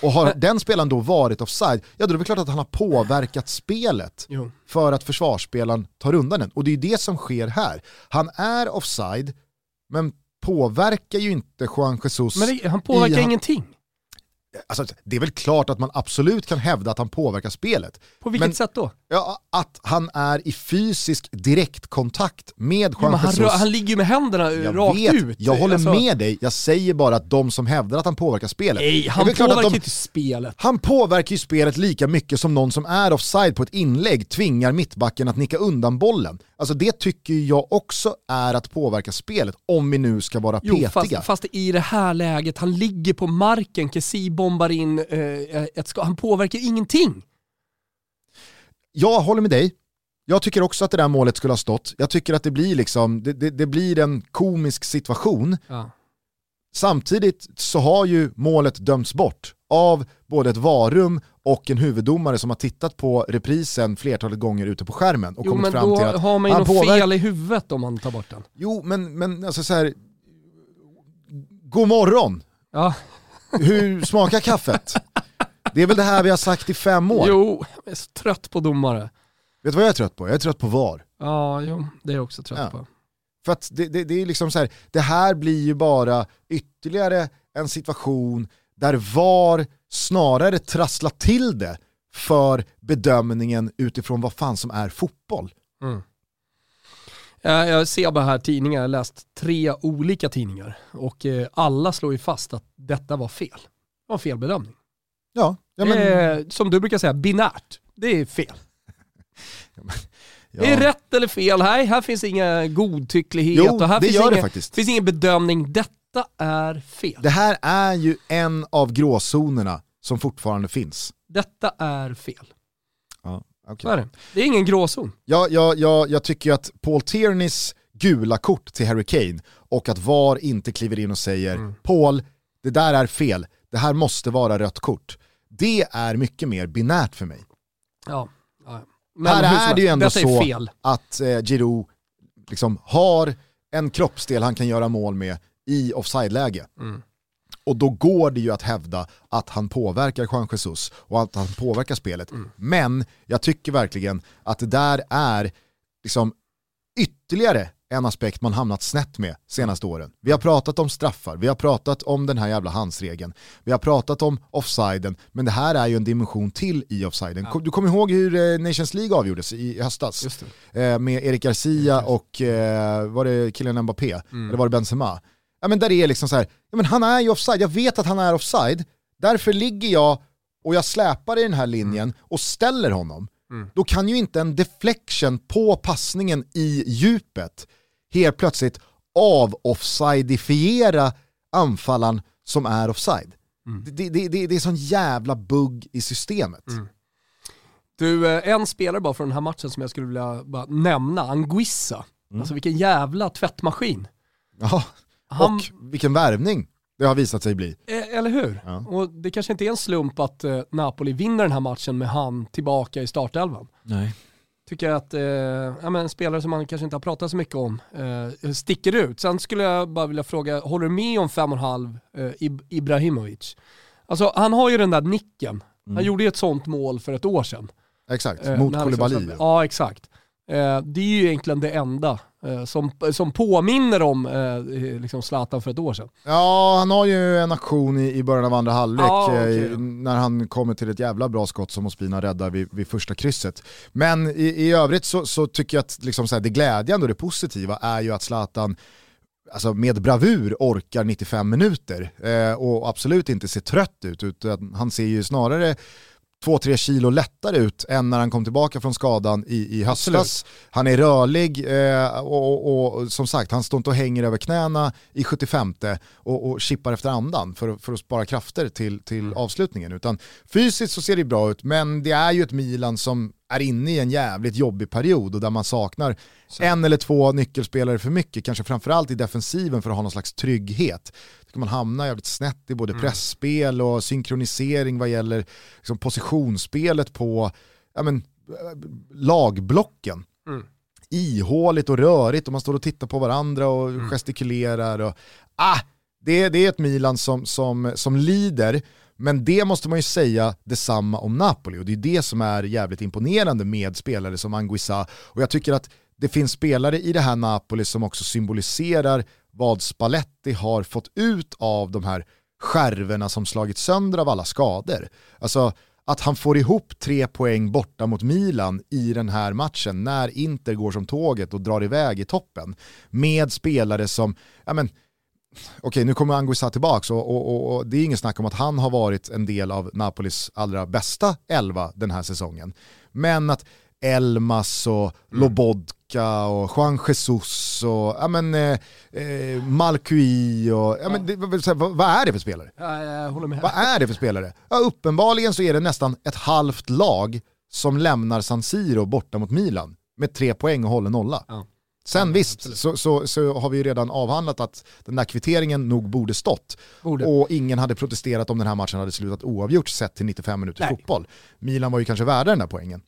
Och har den spelaren då varit offside, ja då är det väl klart att han har påverkat spelet Jo. för att försvarsspelaren tar undan den. Och det är det som sker här. Han är offside, men påverkar ju inte Juan Jesus. Men det, han påverkar i- ingenting. Alltså, det är väl klart att man absolut kan hävda att han påverkar spelet. På vilket Men- sätt då? Ja, att han är i fysisk direktkontakt med Juan han, Jesus. rö- han ligger ju med händerna jag rakt vet, ut. jag håller Alltså, med dig, jag säger bara att de som hävdar att han påverkar spelet. Nej, han påverkar de- inte spelet. Han påverkar ju spelet lika mycket som någon som är offside på ett inlägg tvingar mittbacken att nicka undan bollen. Alltså det tycker jag också är att påverka spelet, om vi nu ska vara Jo, petiga. fast, fast i det här läget, han ligger på marken, Kessie bombar in eh, ett ska, han påverkar ingenting. Jag håller med dig. Jag tycker också att det där målet skulle ha stått. Jag tycker att det blir liksom, det, det, det blir en komisk situation. Ja. Samtidigt så har ju målet dömts bort av både ett varum och en huvuddomare som har tittat på reprisen flertalet gånger ute på skärmen och Jo kommit men fram då till att har man ju något fel i huvudet om man tar bort den. Jo, men, men alltså så här. God morgon! Ja. Hur smakar kaffet? Det är väl det här vi har sagt i fem år. Jo, jag är så trött på domare. Vet du vad jag är trött på? Jag är trött på VAR. Ja, jo, det är jag också trött Ja. på. För att det, det, det är liksom så här, det här blir ju bara ytterligare en situation där VAR snarare trasslar till det för bedömningen utifrån vad fan som är fotboll. Mm. Jag, ser bara här tidningar, jag har läst tre olika tidningar och eh, alla slår ju fast att detta var fel. Det var en felbedömning. Ja, ja men... Det är, som du brukar säga, binärt. Det är fel. Det är ja. rätt eller fel. Nej, här finns inga godtycklighet Jo, och här det finns, gör det inga, faktiskt. finns ingen bedömning. Detta är fel. Det här är ju en av gråzonerna som fortfarande finns. Detta är fel. Ja, Så är det. Det är ingen gråzon. Jag, jag, jag, jag tycker att Paul Tierneys gula kort till Harry Kane och att VAR inte kliver in och säger Mm. Paul, det där är fel, det här måste vara rött kort. Det är mycket mer binärt för mig. Ja. ja. Här hur som är det ju ändå detta så fel. att eh, Giroud liksom har en kroppsdel han kan göra mål med i offside-läge. Mm. Och då går det ju att hävda att han påverkar Juan Jesus och att han påverkar spelet. Mm. Men jag tycker verkligen att det där är liksom ytterligare en aspekt man hamnat snett med senaste åren. Vi har pratat om straffar, vi har pratat om den här jävla handsregeln, vi har pratat om offsiden, men det här är ju en dimension till i offsiden. Du kommer ihåg hur eh, Nations League avgjordes i höstas? Eh, med Erik Garcia och eh, var det Kylian Mbappé? Mm. Eller var det Benzema? Ja men där det är liksom så här, ja men han är ju offside, jag vet att han är offside, därför ligger jag och jag släpar i den här linjen och ställer honom. Mm. Då kan ju inte en deflection på passningen i djupet helt plötsligt av-offsideifiera anfallaren som är offside. Mm. Det, det, det, det är sån jävla bugg i systemet. Mm. Du, eh, en spelare bara från den här matchen som jag skulle vilja nämna, Anguissa. Mm. Alltså vilken jävla tvättmaskin. Ja, Han, och vilken värvning det har visat sig bli. eh, eller hur? Ja. Och det kanske inte är en slump att eh, Napoli vinner den här matchen med han tillbaka i startelvan. Nej. Tycker jag att eh, ja, men en spelare som man kanske inte har pratat så mycket om eh, sticker ut. Sen skulle jag bara vilja fråga, håller du med om 5,5 eh, Ib- Ibrahimovic? Alltså han har ju den där nicken. Han Mm. gjorde ju ett sånt mål för ett år sedan. Exakt, Eh, mot liksom släpper- Ja, exakt. Eh, det är ju egentligen det enda som, som påminner om eh, liksom Zlatan för ett år sedan. Ja, han har ju en aktion i, i början av andra halvlek Ja, okej eh, när han kommer till ett jävla bra skott som Ospina räddar vid, vid första krysset. Men i, i övrigt så, så tycker jag att liksom så här, det glädjande och det positiva är ju att Zlatan alltså med bravur orkar 95 minuter eh, och absolut inte ser trött ut utan han ser ju snarare 2-3 kilo lättare ut än när han kom tillbaka från skadan i, i höstas. Absolut. Han är rörlig eh, och, och, och som sagt, han står inte och hänger över knäna i 75 och, och chippar efter andan för, för att spara krafter till, till avslutningen. Utan fysiskt så ser det bra ut, men det är ju ett Milan som är inne i en jävligt jobbig period och där man saknar en eller två nyckelspelare för mycket, kanske framförallt i defensiven för att ha någon slags trygghet. Då kan man hamna jävligt snett i både pressspel och synkronisering vad gäller liksom, positionsspelet på ja, men, eh, lagblocken Mm. ihåligt och rörigt och man står och tittar på varandra och Mm. gestikulerar. Och, ah, det, det är ett Milan som, som, som lider, men det måste man ju säga detsamma om Napoli och det är det som är jävligt imponerande med spelare som Anguissa och jag tycker att det finns spelare i det här Napoli som också symboliserar vad Spalletti har fått ut av de här skärvorna som slagit sönder av alla skador. Alltså att han får ihop tre poäng borta mot Milan i den här matchen när Inter går som tåget och drar iväg i toppen. Med spelare som, ja men, okej nu kommer Anguissa tillbaka och, och, och, och, det är ingen snack om att han har varit en del av Napolis allra bästa elva den här säsongen. Men att Elmas och mm. Lobodka och Juan Jesus och ja, men, eh, eh Malcui och ja, men, det, vad, vad, är det för spelare? Ja, jag håller med. Vad är det för spelare? Ja, uppenbarligen så är det nästan ett halvt lag som lämnar San Siro borta mot Milan med tre poäng och håller nolla. Ja. Sen ja, visst så, så, så, har vi ju redan avhandlat att den där kvitteringen nog borde stått. Borde. Och ingen hade protesterat om den här matchen hade slutat oavgjort sett till 95 minuters fotboll. Milan var ju kanske värda den där poängen.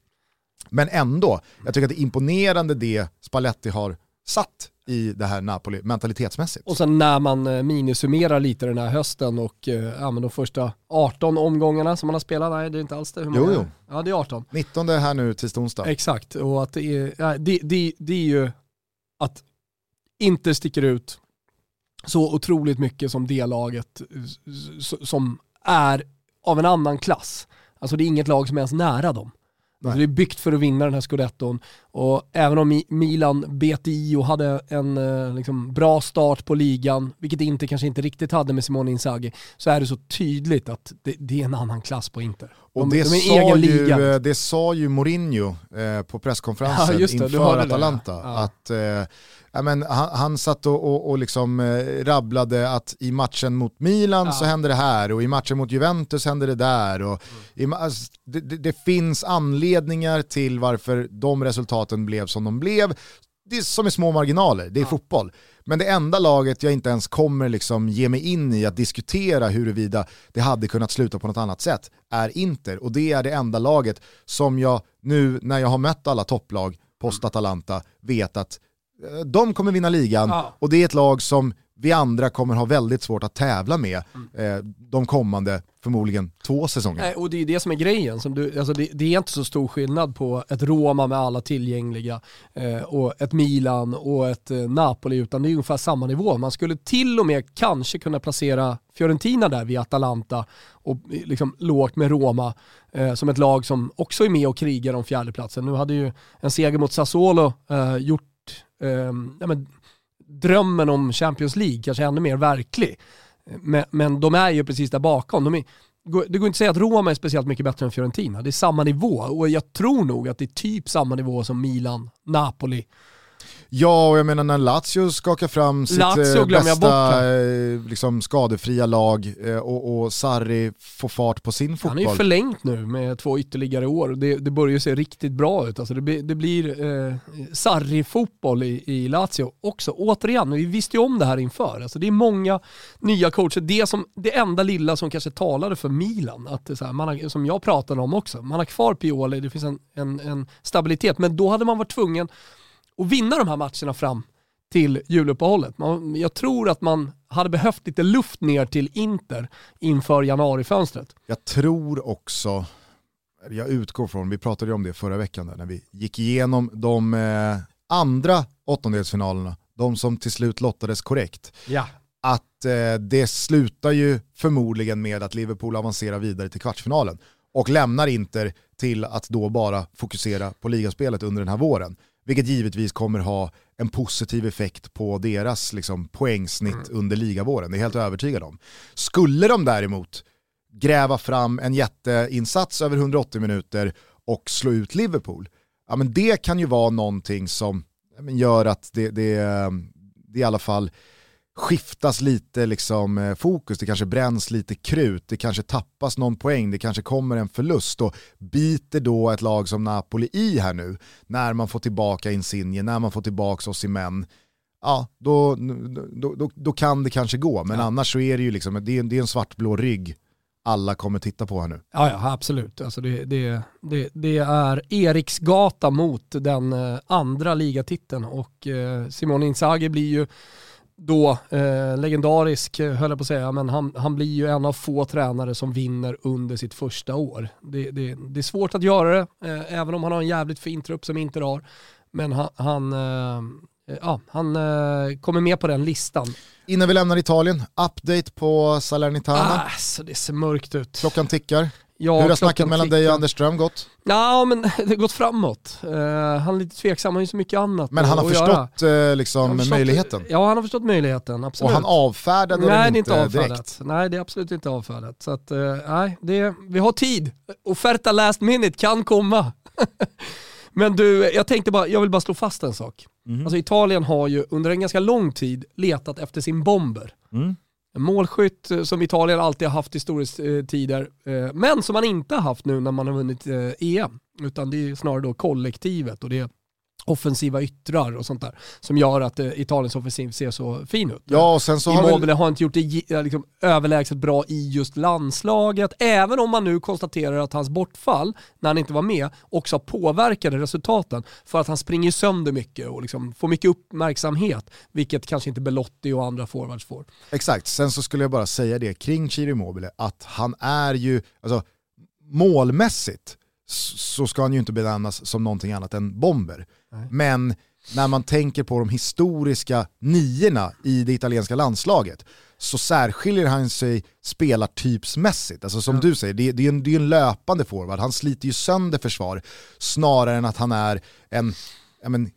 Men ändå, jag tycker att det är imponerande det Spalletti har satt i det här Napoli mentalitetsmässigt. Och sen när man eh, minisummerar lite den här hösten och eh, ja, men de första 18 omgångarna som man har spelat, nej det är inte alls det. Hur jo, jo. Ja det är 18. 19 här nu till onsdag. Exakt, och att det är, ja, det, det, det är ju att inte sticker ut så otroligt mycket som det laget som är av en annan klass. Alltså det är inget lag som är ens nära dem. Alltså det är byggt för att vinna den här scudetton. Och även om Milan bet i och hade en eh, liksom, bra start på ligan, vilket Inter kanske inte riktigt hade med Simone Inzaghi, så är det så tydligt att det, det är en annan klass på Inter. De, och det, de sa ju, eh, det sa ju Mourinho eh, på presskonferensen ja, det, inför Atalanta. Ja. Att, eh, ja, men han, han satt och, och, och liksom, eh, rabblade att i matchen mot Milan ja. så hände det här och i matchen mot Juventus hände det där. Och mm. i, alltså, det, det, det, finns anledningar till varför de resultaten blev som de blev. Det är som är små marginaler, det är ja. fotboll. Men det enda laget jag inte ens kommer liksom ge mig in i att diskutera huruvida det hade kunnat sluta på något annat sätt är Inter. Och det är det enda laget som jag nu när jag har mött alla topplag post-Atalanta vet att Eh, de kommer vinna ligan ja. och det är ett lag som vi andra kommer ha väldigt svårt att tävla med eh, de kommande, förmodligen två säsonger. Nej, och det är det som är grejen. Som du, alltså det, det, är inte så stor skillnad på ett Roma med alla tillgängliga eh, och ett Milan och ett eh, Napoli, utan det är ungefär samma nivå. Man skulle till och med kanske kunna placera Fiorentina där vid Atalanta och eh, liksom lågt med Roma eh, som ett lag som också är med och krigar om fjärdeplatsen. Nu hade ju en seger mot Sassuolo eh, gjort eh, ja, men, drömmen om Champions League kanske ännu mer verklig. Men, men de är ju precis där bakom. De är, det går inte att säga att Roma är speciellt mycket bättre än Fiorentina. Det är samma nivå och jag tror nog att det är typ samma nivå som Milan, Napoli Ja, och jag menar när Lazio skakar fram sitt Lazio eh, bästa eh, liksom, skadefria lag eh, och, och Sarri får fart på sin fotboll. Han är ju förlängt nu med två ytterligare år. Det, det börjar se riktigt bra ut. Alltså det, det blir eh, Sarri-fotboll i, i Lazio också. Återigen, vi visste ju om det här inför. Alltså det är många nya coacher. Det, som, det enda lilla som kanske talade för Milan, att så här, man har, som jag pratade om också, man har kvar Pioli, det finns en, en, en stabilitet, men då hade man varit tvungen och vinna de här matcherna fram till juluppehållet. Man, jag tror att man hade behövt lite luft ner till Inter inför januarifönstret. Jag tror också, jag utgår från, vi pratade ju om det förra veckan där, när vi gick igenom de eh, andra åttondelsfinalerna, de som till slut lottades korrekt. Ja. Att eh, det slutar ju förmodligen med att Liverpool avancerar vidare till kvartsfinalen och lämnar Inter till att då bara fokusera på ligaspelet under den här våren. Vilket givetvis kommer ha en positiv effekt på deras liksom, poängsnitt mm. under ligavåren, det är jag helt övertygad om. Skulle de däremot gräva fram en jätteinsats över 180 minuter och slå ut Liverpool, ja, men det kan ju vara någonting som gör att det, det, det i alla fall skiftas lite liksom, eh, fokus, det kanske bränns lite krut, det kanske tappas någon poäng, det kanske kommer en förlust och biter då ett lag som Napoli i här nu när man får tillbaka Insigne, när man får tillbaka Osimhen, ja då, då, då, då, kan det kanske gå, men ja. annars så är det ju liksom, det är, det är en svartblå rygg alla kommer titta på här nu. Ja, ja absolut. Alltså det, det, det, det är Eriksgata mot den eh, andra ligatiteln och eh, Simone Inzaghi blir ju då eh, legendarisk, eh, höll jag på att säga, men han, han blir ju en av få tränare som vinner under sitt första år. Det, det, det är svårt att göra det, eh, även om han har en jävligt fin trupp som inte har. Men han, han eh, ja, han eh, kommer med på den listan. Innan vi lämnar Italien, update på Salernitana. Ah, så det ser mörkt ut. Klockan tickar. Ja, Hur har snacket mellan dig och Anders Ström gått? Ja, men det har gått framåt. Eh, han är lite tveksam, han har ju så mycket annat Men han har förstått eh, liksom, Han har förstått- möjligheten. Ja, han har förstått möjligheten, absolut. Och han avfärdade Nej, den det är inte, inte avfärdat. direkt. Nej, det är absolut inte avfärdat. Så att, eh, nej, det, vi har tid. Offerta last minute kan komma. Men du, jag tänkte bara, jag vill bara slå fast en sak. Mhm. Alltså Italien har ju under en ganska lång tid letat efter sin bomber. Mm. Målskytt eh, som Italien alltid har haft i storhetstider, eh, eh, men som man inte har haft nu när man har vunnit eh, EM. Utan det är snarare då kollektivet och det är offensiva yttrar och sånt där som gör att eh, Italiens offensiv ser så fin ut. Ja, och sen så har väl, Immobile har inte gjort det gi- liksom, överlägset bra i just landslaget, även om man nu konstaterar att hans bortfall, när han inte var med, också påverkade resultaten. För att han springer sönder mycket och liksom får mycket uppmärksamhet, vilket kanske inte Belotti och andra forwards får. exakt, sen så skulle jag bara säga det kring Ciro Immobile, att han är ju, alltså målmässigt så ska han ju inte benämnas som någonting annat än bomber. Nej. Men när man tänker på de historiska niorna i det italienska landslaget så särskiljer han sig spelartypsmässigt. Alltså som Ja. du säger, det, det, är en, det är en löpande forward, han sliter ju sönder försvar snarare än att han är en ja, men,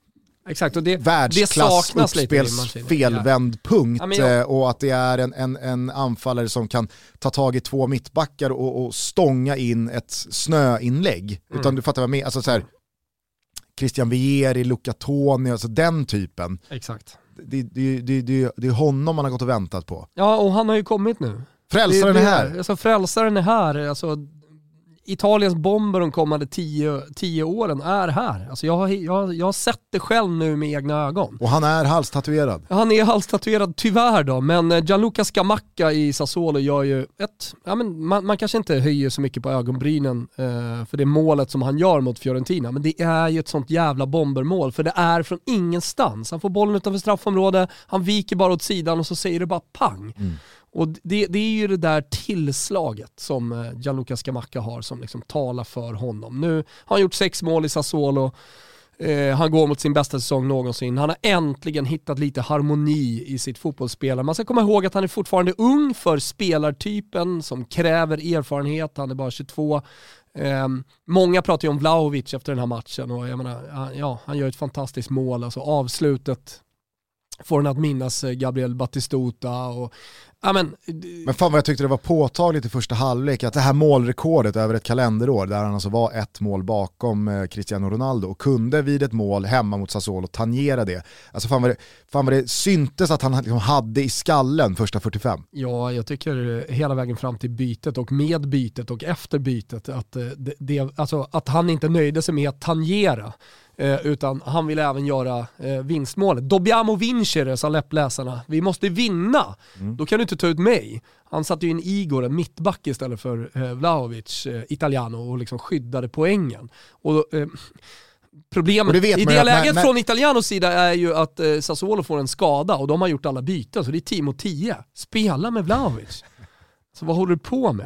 Exakt, och det, det världsklass i uppspels felvänd punkt Ja, jag- eh, och att det är en, en, en anfallare som kan ta tag i två mittbackar och, och stånga in ett snöinlägg. Mm. Utan du fattar vad jag menar, alltså så här, Christian Vieri, Luca Toni, alltså den typen. Exakt. Det, det, det, det, det är honom man har gått och väntat på. Ja, och han har ju kommit nu. Frälsaren Det- är det- här. Alltså, frälsaren är här. Alltså, Italiens bomber de kommande tio, tio åren är här. Alltså, jag, jag, jag har sett det själv nu med egna ögon. Och han är halstatuerad. Han är halstatuerad tyvärr då, men eh, Gianluca Scamacca i Sassuolo gör ju ett, ja, men man, man kanske inte höjer så mycket på ögonbrynen eh, för det målet som han gör mot Fiorentina, men det är ju ett sånt jävla bombermål för det är från ingenstans. Han får bollen utanför straffområdet, han viker bara åt sidan och så säger det bara pang. Och det, det är ju det där tillslaget som eh, Gianluca Scamacca har som liksom talar för honom. Nu har han gjort sex mål i Sassuolo, Eh, han går mot sin bästa säsong någonsin. Han har äntligen hittat lite harmoni i sitt fotbollsspel. Man ska komma ihåg att han är fortfarande ung för spelartypen som kräver erfarenhet. Han är bara 22. Eh, många pratar ju om Vlahovic efter den här matchen och jag menar, han- ja, han gör ett fantastiskt mål. Alltså avslutet får en att minnas eh, Gabriel Batistuta och ja, men, Men fan vad jag tyckte det var påtagligt i första halvlek att det här målrekordet över ett kalenderår där han alltså var ett mål bakom eh, Cristiano Ronaldo och kunde vid ett mål hemma mot Sassuolo tangera det. Alltså fan vad det, fan vad det syntes att han liksom hade i skallen första 45. Ja, jag tycker hela vägen fram till bytet och med bytet och efter bytet att, eh, det, det, alltså, att han inte nöjde sig med att tangera eh, utan han ville även göra eh, vinstmålet. Dobbiamo vincere sa läppläsarna. Vi måste vinna. Då kan du inte ta ut mig. Han satte ju in Igor, en mittback istället för eh, Vlahovic, eh, Italiano, och liksom skyddade poängen. Och, eh, Problemet det i man det läget när- från Italianos sida är ju att eh, Sassuolo får en skada och de har gjort alla byten, så det är 10 mot 10. Spela med Vlahovic. Så vad håller du på med?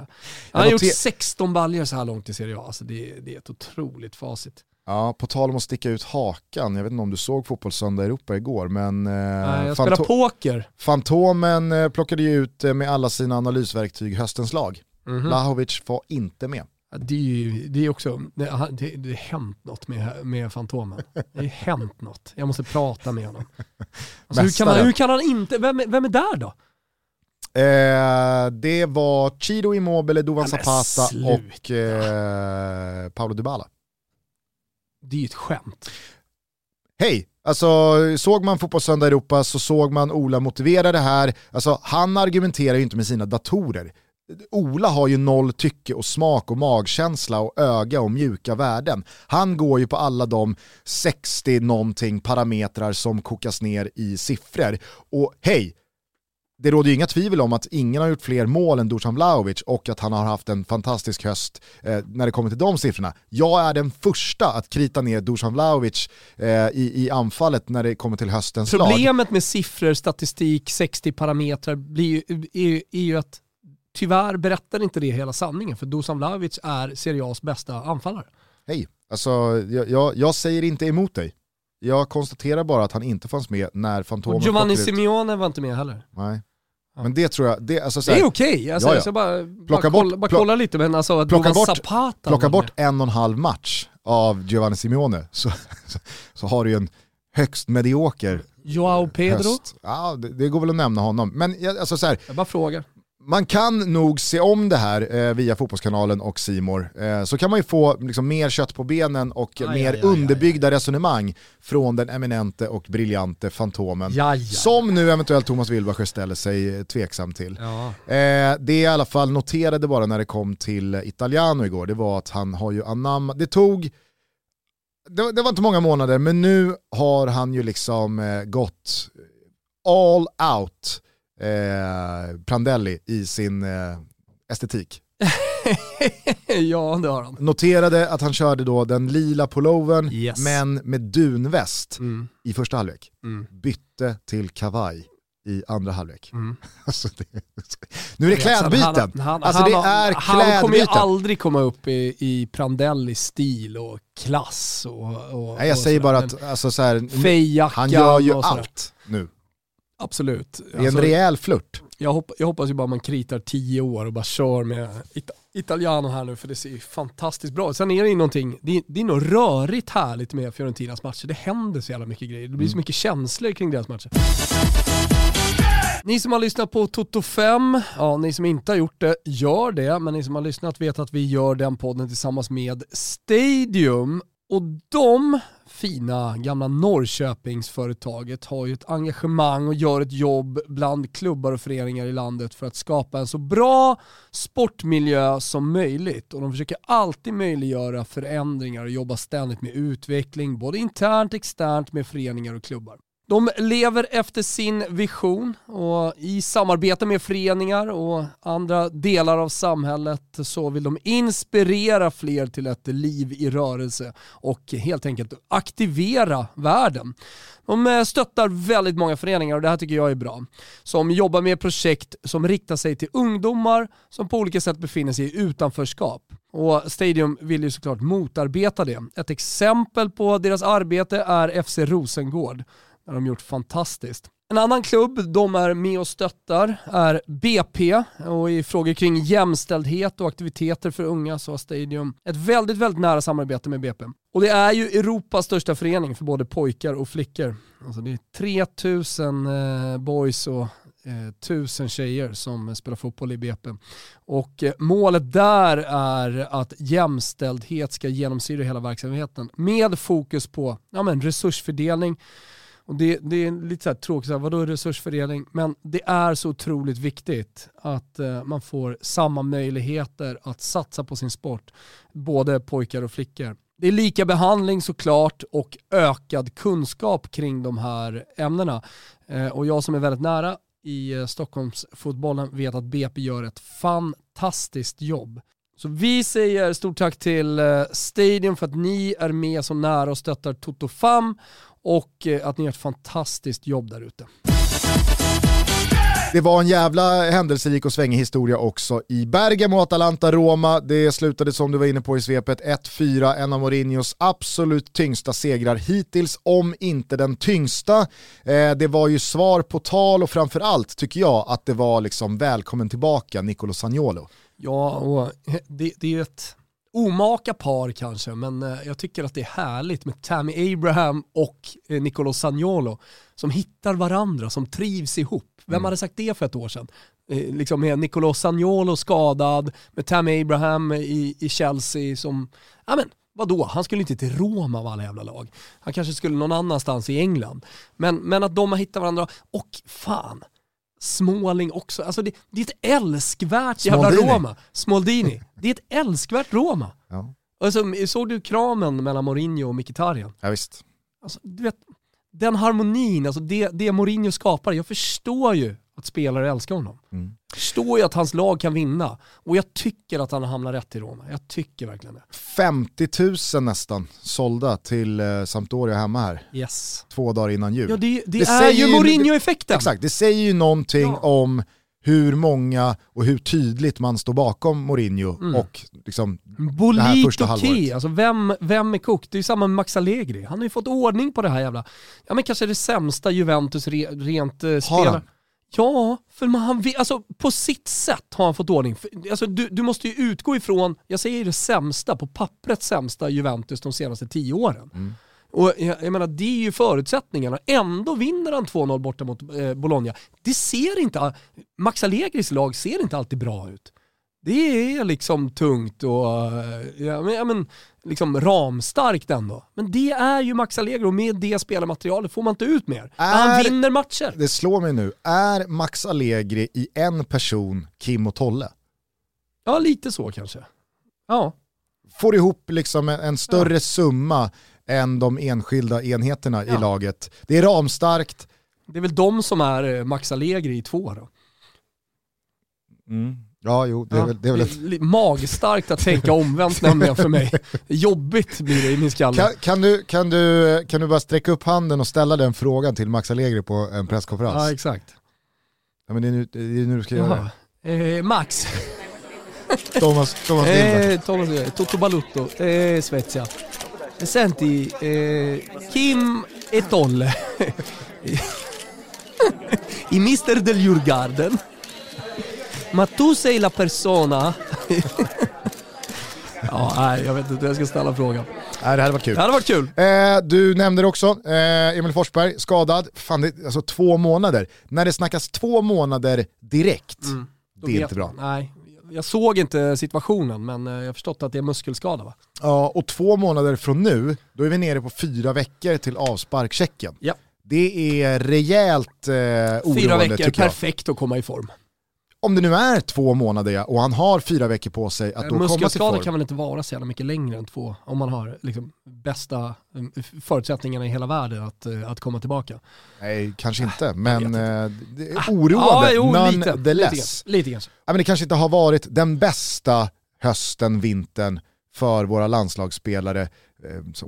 Han har gjort noter- 16 baljor så här långt i Serie A, alltså det, det är ett otroligt facit. Ja, på tal om att sticka ut hakan, jag vet inte om du såg Fotbollssöndag Europa igår men eh, Nej, jag spelar poker. Fantomen eh, plockade ju ut eh, med alla sina analysverktyg höstens lag. Mhm. Lahovic var inte med. Det är ju det är också, det, har- hänt något med, med Fantomen. Det har hänt något. Jag måste prata med honom. Alltså, hur, kan Mästaren. hur kan han inte, vem, är- vem är där då? Eh, det var Chido Immobile, men Zapata och eh, Paolo Dybala. Det är ju ett skämt. Hej, alltså såg man Fotbollssöndag Europa så såg man Ola motivera det här. Alltså han argumenterar ju inte med sina datorer. Ola har ju noll tycke och smak och magkänsla och öga och mjuka värden. Han går ju på alla de 60 någonting parametrar som kokas ner i siffror. Och hej, det råder ju inga tvivel om att ingen har gjort fler mål än Dusan Vlahovic och att han har haft en fantastisk höst eh, när det kommer till de siffrorna. Jag är den första att krita ner Dusan Vlahovic eh, i, i anfallet när det kommer till höstens lag. Problemet med siffror, statistik, 60 parametrar blir är, är ju att tyvärr berättar inte det hela sanningen för Dusan Vlahovic är Serie A's bästa anfallare. Hej, alltså jag, jag, jag säger inte emot dig. Jag konstaterar bara att han inte fanns med när Fantomen Och Giovanni Simeone var inte med heller. Nej. Men det tror jag, det, alltså, så Det är okej, alltså, Ja, ja. jag ska bara, Plocka bara, bort- kolla, bara kolla lite men alltså plocka Duvan bort- Zapata plocka bort en och en halv match av Giovanni Simeone så, så, så har du ju en högst medioker Joao Pedro, höst. Ja, det, det går väl att nämna honom. Men jag- alltså, så här, jag bara frågar. Man kan nog se om det här eh, via Fotbollskanalen och Simor. Eh, så kan man ju få liksom, mer kött på benen och Aj, mer aj, aj, underbyggda resonemang från den eminente och briljante Fantomen. Som nu eventuellt Thomas Wilbacher ställer sig eh, tveksam till. Ja. Eh, det jag i alla fall noterade bara när det kom till Italiano igår, det var att han har ju anammat, det tog, det, var- det var inte många månader, men nu har han ju liksom eh, gått all out eh, Prandelli i sin eh, estetik. ja, det har han. Noterade att han körde då den lila pullovern, Yes. men med dunväst Mm. i första halvlek. Mm. Bytte till kavaj i andra halvlek. Mm. Alltså det, nu är det klädbyten. Han, han, alltså det är han kommer ju klädbyten. aldrig komma upp i, i Prandellis stil och klass och, och Nej, jag och säger bara att alltså, så här, han gör ju allt nu. Absolut. Det är en Alltså, rejäl flört. jag, hopp, jag hoppas ju bara man kritar tio år och bara kör med Ita Italiano här nu för det ser ju fantastiskt bra ut. Sen är det ju någonting, det är, det är nog rörigt härligt med Fiorentinas matcher. Det händer så jävla mycket grejer. Det blir Mm. så mycket känslor kring deras matcher. Ni som har lyssnat på Toto 5, ja ni som inte har gjort det, gör det. Men ni som har lyssnat vet att vi gör den podden tillsammans med Stadium. Och de fina gamla Norrköpingsföretaget har ju ett engagemang och gör ett jobb bland klubbar och föreningar i landet för att skapa en så bra sportmiljö som möjligt. Och de försöker alltid möjliggöra förändringar och jobba ständigt med utveckling, både internt och externt med föreningar och klubbar. De lever efter sin vision och i samarbete med föreningar och andra delar av samhället så vill de inspirera fler till ett liv i rörelse och helt enkelt aktivera världen. De eh, stöttar väldigt många föreningar och det här tycker jag är bra. Som jobbar med projekt som riktar sig till ungdomar som på olika sätt befinner sig i utanförskap. Och Stadium vill ju såklart motarbeta det. Ett exempel på deras arbete är FC Rosengård. Det har de gjort fantastiskt. En annan klubb de är med och stöttar är BP och i frågor kring jämställdhet och aktiviteter för unga så har Stadium ett väldigt, väldigt nära samarbete med BP. Och det är ju Europas största förening för både pojkar och flickor. Alltså det är 3000 eh, boys och eh, 1000 tjejer som spelar fotboll i BP. Och eh, målet där är att jämställdhet ska genomsyra hela verksamheten med fokus på ja, men resursfördelning, och det, det är lite så här tråkigt, så här, vadå resursfördelning? Men det är så otroligt viktigt att eh, man får samma möjligheter att satsa på sin sport, både pojkar och flickor. Det är lika behandling såklart och ökad kunskap kring de här ämnena. Eh, och jag som är väldigt nära i eh, Stockholmsfotbollen vet att BP gör ett fantastiskt jobb. Så vi säger stort tack till eh, Stadium för att ni är med så nära och stöttar Toto Fam och eh, att ni gör ett fantastiskt jobb där ute. Det var en jävla händelserik och svängig historia också i Bergamo, Atalanta, Roma. Det slutade som du var inne på i svepet 1-4, en av Mourinhos absolut tyngsta segrar hittills, om inte den tyngsta. Eh, det var ju svar på tal och framförallt tycker jag att det var liksom välkommen tillbaka Nicolo Sagnolo. Ja, och det, det är ett omaka par kanske, men eh, jag tycker att det är härligt med Tammy Abraham och eh, Nicolo Sagnolo som hittar varandra, som trivs ihop. Vem Mm. hade sagt det för ett år sedan? Eh, liksom med Nicolo Sagnolo skadad, med Tammy Abraham i, i Chelsea som, ja men vadå, han skulle inte till Roma av alla jävla lag. Han kanske skulle någon annanstans i England. Men, men att de har hittat varandra, och fan, Småling också. Alltså det, det är ett älskvärt jävla Smaldini. Roma. Smoldini. Det är ett älskvärt Roma. Ja, Alltså, såg du kramen mellan Mourinho och Mkhitaryan? ja visst. Alltså, du vet, den harmonin, alltså det, det Mourinho skapar, jag förstår ju att spelare älskar honom. Mm. Förstår ju att hans lag kan vinna. Och jag tycker att han hamnar rätt i Roma. Jag tycker verkligen det. 50 000 nästan sålda till eh, Sampdoria hemma här, Yes. två dagar innan jul. Ja det, det, Det är ju Mourinho-effekten. Exakt, det säger ju någonting Ja. om hur många och hur tydligt man står bakom Mourinho Mm. och liksom, här Bolit första okej, halvåret. alltså vem, vem är kokt? Det är ju samma med Max Allegri. Han har ju fått ordning på det här jävla, ja men kanske det sämsta Juventus re, rent eh, spel. Ja, för man, han, alltså, på sitt sätt har han fått ordning. Alltså, du, du måste ju utgå ifrån, jag säger det sämsta, på pappret sämsta Juventus de senaste tio åren. Mm. Och jag, jag menar, det är ju förutsättningarna. Ändå vinner han 2-0 borta mot eh, Bologna. Det ser inte, Max Allegris lag ser inte alltid bra ut. Det är liksom tungt och eh, ja, men, ja, men, liksom ramstarkt ändå. Men det är ju Max Allegri och med det spelarmaterialet får man inte ut mer. Är- Han vinner matcher. det slår mig nu, är Max Allegri i en person Kim och Tolle? Ja, lite så kanske. Ja. Får ihop liksom en, en större summa än de enskilda enheterna Ja. i laget. Det är ramstarkt, Det är väl de som är eh, Max Allegri i två då. Ja jo det är Ja, väl, det är väl ett det magstarkt att tänka omvänt nämligen för mig. Jobbigt blir det i min skalle. Kan, kan, du, kan, du, kan du bara sträcka upp handen och ställa den frågan till Max Allegri på en presskonferens? Ja, exakt. Ja, men det, är nu, det är nu du ska göra Jaha. Eh, Max. det. Thomas, Thomas Lindberg. Eh, Thomas, Toto Balutto, eh, Svezia. Senti, eh, Kim e Tolle. I Mister del Djurgarden. Ma tu sei la persona... ja, nej, jag vet inte hur jag ska ställa frågan. Nej, det hade varit kul. Det hade varit kul. Eh, du nämnde det också, eh, Emil Forsberg skadad, fan det, alltså två månader. När det snackas två månader direkt, Då det är inte bra. Nej, jag såg inte situationen men eh, jag har förstått att det är muskelskada va? Ja, och två månader från nu, då är vi nere på fyra veckor till avsparkchecken. Ja. Det är rejält eh, oroande Fyra veckor, perfekt att komma i form. Om det nu är två månader och han har fyra veckor på sig att då komma till form. kan väl inte vara så jävla mycket längre än två om man har liksom, bästa eh, förutsättningarna i hela världen att, eh, att komma tillbaka. Nej, kanske inte, men vet eh, det är oroande jo, lite, lite, lite kanske. Ja, men det kanske inte har varit den bästa hösten, vintern för våra landslagsspelare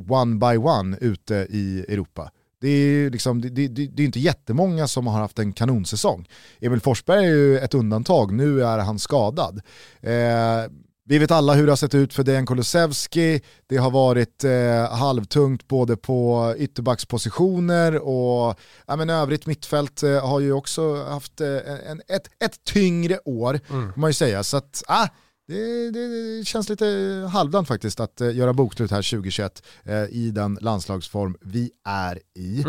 one by one ute i Europa. Det är, liksom, det, det, det är inte jättemånga som har haft en kanonsäsong. Emil Forsberg är ju ett undantag, nu är han skadad. Eh, vi vet alla hur det har sett ut för Dejan Kulusevski, det har varit eh, halvtungt både på ytterbackspositioner och ja, men övrigt mittfält eh, har ju också haft eh, en, ett, ett tyngre år, får man ju säga. Så att, ah, det, det, det känns lite halvdant faktiskt att eh, göra bokslut här 2021 eh, i den landslagsform vi är i.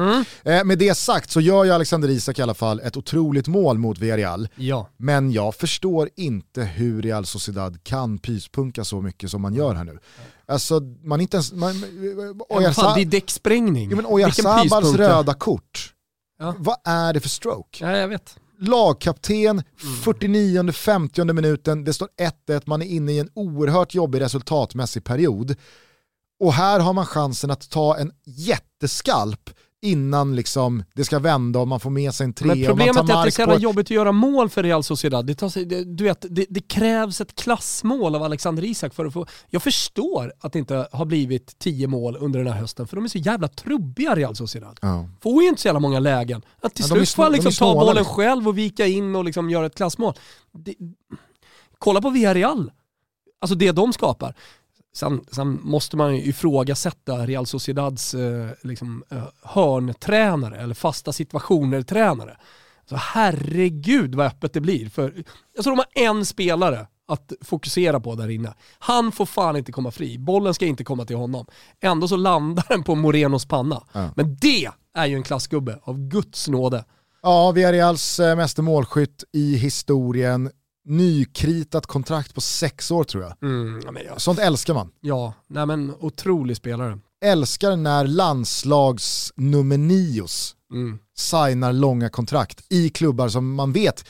Eh, med det sagt så gör ju Alexander Isak i alla fall ett otroligt mål mot Villarreal. Ja. Men jag förstår inte hur Real Sociedad kan pyspunka så mycket som man gör här nu. Alltså man inte ens... Man, Fan, det är däcksprängning. ja, men Oyarzabals röda kort. Ja. Vad är det för stroke? Ja, jag vet. Lagkapten, 49-50 minuten, det står 1-1, man är inne i en oerhört jobbig resultatmässig period. Och här har man chansen att ta en jätteskalp innan liksom det ska vända och man får med sig en tre Men problemet är att det är så jävla jobbigt att göra mål för Real Sociedad. Det, sig, det, du vet, det, det krävs ett klassmål av Alexander Isak för att få... Jag förstår att det inte har blivit tio mål under den här hösten, för de är så jävla trubbiga Real Sociedad. Ja. Får ju inte så jävla många lägen. Att till Ja, slut får han liksom ta bollen liksom. själv och vika in och liksom göra ett klassmål. Det, kolla på Villarreal. Alltså det de skapar. Sen, sen måste man ju ifrågasätta Real Sociedads eh, liksom, eh, hörntränare eller fasta situationer-tränare. Så herregud vad öppet det blir. För, jag tror de har en spelare att fokusera på där inne. Han får fan inte komma fri. Bollen ska inte komma till honom. Ändå så landar den på Morenos panna. Ja. Men det är ju en klassgubbe av Guds nåde. Ja, Villarreals eh, meste målskytt i historien. Nykritat kontrakt på sex år tror jag. Mm, ja, Sånt älskar man. ja, nej men otrolig spelare. Älskar när landslagsnummer nios Mm. signar långa kontrakt i klubbar som man vet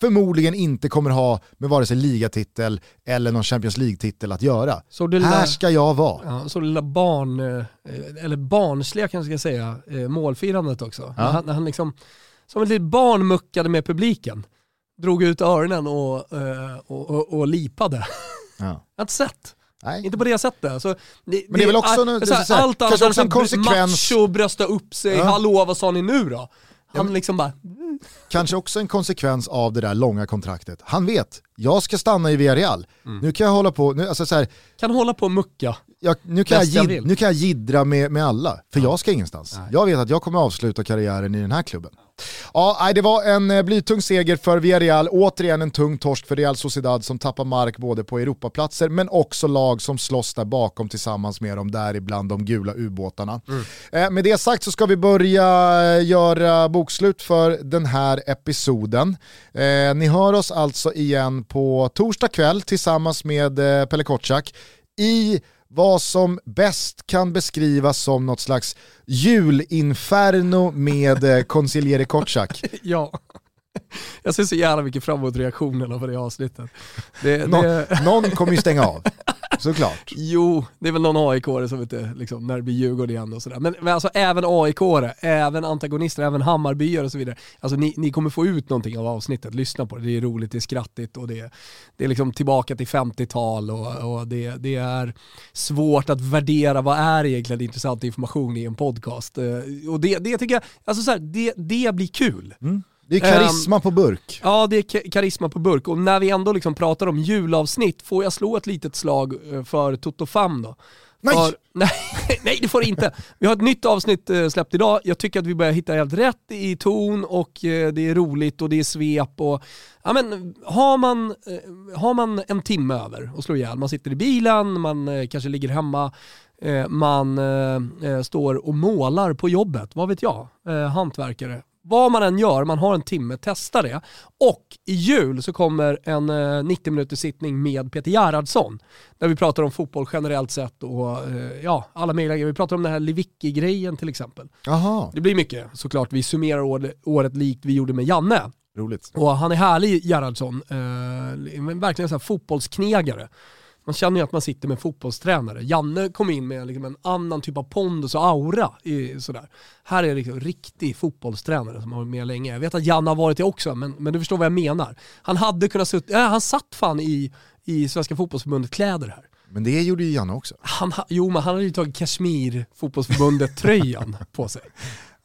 förmodligen inte kommer ha med vare sig ligatitel eller någon Champions League-titel att göra. Så det lilla, Här ska jag vara. ja, så det lilla barn, eh, eller barnsliga kanske jag ska säga, eh, målfirandet också. Ja. När Han, när han liksom, som ett litet barn muckade med publiken. Drog ut öronen och, eh, och, och, och lipade. Ja. Jag har inte sett. Nej. Inte på det sättet. Alltså, det, Men det är väl också en- så det så allt annat än en så konsekvens- macho, brösta upp sig, Ja. hallå vad sa ni nu då? Han liksom bara, kanske också en konsekvens av det där långa kontraktet. Han vet, jag ska stanna i Villarreal. Mm. Nu kan jag hålla på, nu, alltså så här, Kan hålla på och mucka. Jag, nu, kan jag, jag nu kan jag gidra med, med alla, för ja. jag ska ingenstans. Nej. Jag vet att jag kommer avsluta karriären i den här klubben. Ja, det var en eh, blytung seger för Villarreal, återigen en tung torsk för Real Sociedad som tappar mark både på Europaplatser men också lag som slåss där bakom tillsammans med dem, däribland de gula ubåtarna. Mm. Eh, med det sagt så ska vi börja eh, göra bokslut för den här episoden. ni hör oss alltså igen på torsdag kväll tillsammans med Pelle Kotschack i vad som bäst kan beskrivas som något slags julinferno med eh, Kotschack. ja. Jag ser så jävla mycket fram emot reaktionerna på det avsnittet. Det, Nå det... Någon kommer ju stänga av. Såklart. Jo, det är väl någon aik som inte, liksom, när det blir Djurgården igen och sådär. Men, men alltså även aik även antagonister, även Hammarbyare och så vidare. Alltså ni, ni kommer få ut någonting av avsnittet, lyssna på det. Det är roligt, det är skrattigt och det, det är liksom tillbaka till 50-tal och, och det, det, är svårt att värdera vad är egentligen intressant information i en podcast. Eh, och det, det tycker jag, alltså så här, det, det blir kul. Mm. Det är karisma um, på burk. Ja, det är karisma på burk. Och när vi ändå liksom pratar om julavsnitt, får jag slå ett litet slag eh, för Toto Fam då? Nej! För, nej, nej, det får du inte. Vi har ett nytt avsnitt eh, släppt idag. Jag tycker att vi börjar hitta helt rätt i ton och eh, det är roligt och det är svep. Och, ja, men, har, man, har man en timme över och slå ihjäl, man sitter i bilen, man kanske ligger hemma, man står och målar på jobbet, vad vet jag, hantverkare vad man än gör, man har en timme, testa det. Och i jul så kommer en 90 eh, minuters sittning med Peter Gerhardsson. Där vi pratar om fotboll generellt sett och eh, ja, alla möjliga grejer. Vi pratar om den här Lewicki-grejen till exempel. Aha. Det blir mycket såklart. Vi summerar året likt vi gjorde med Janne. Roligt. Och han är härlig Gerhardsson. Eh, verkligen här fotbollsknegare. Man känner ju att man sitter med fotbollstränare. Janne kom in med liksom en annan typ av pondus och aura. I, sådär. Här är det liksom riktig fotbollstränare som har varit med länge. Jag vet att Janne har varit det också, men, men du förstår vad jag menar. Han hade kunnat sitta, äh, han satt fan i, i Svenska fotbollsförbundet kläder här. Men det gjorde ju Janne också. Han, jo, men han hade ju tagit Kashmir, fotbollsförbundet-tröjan på sig.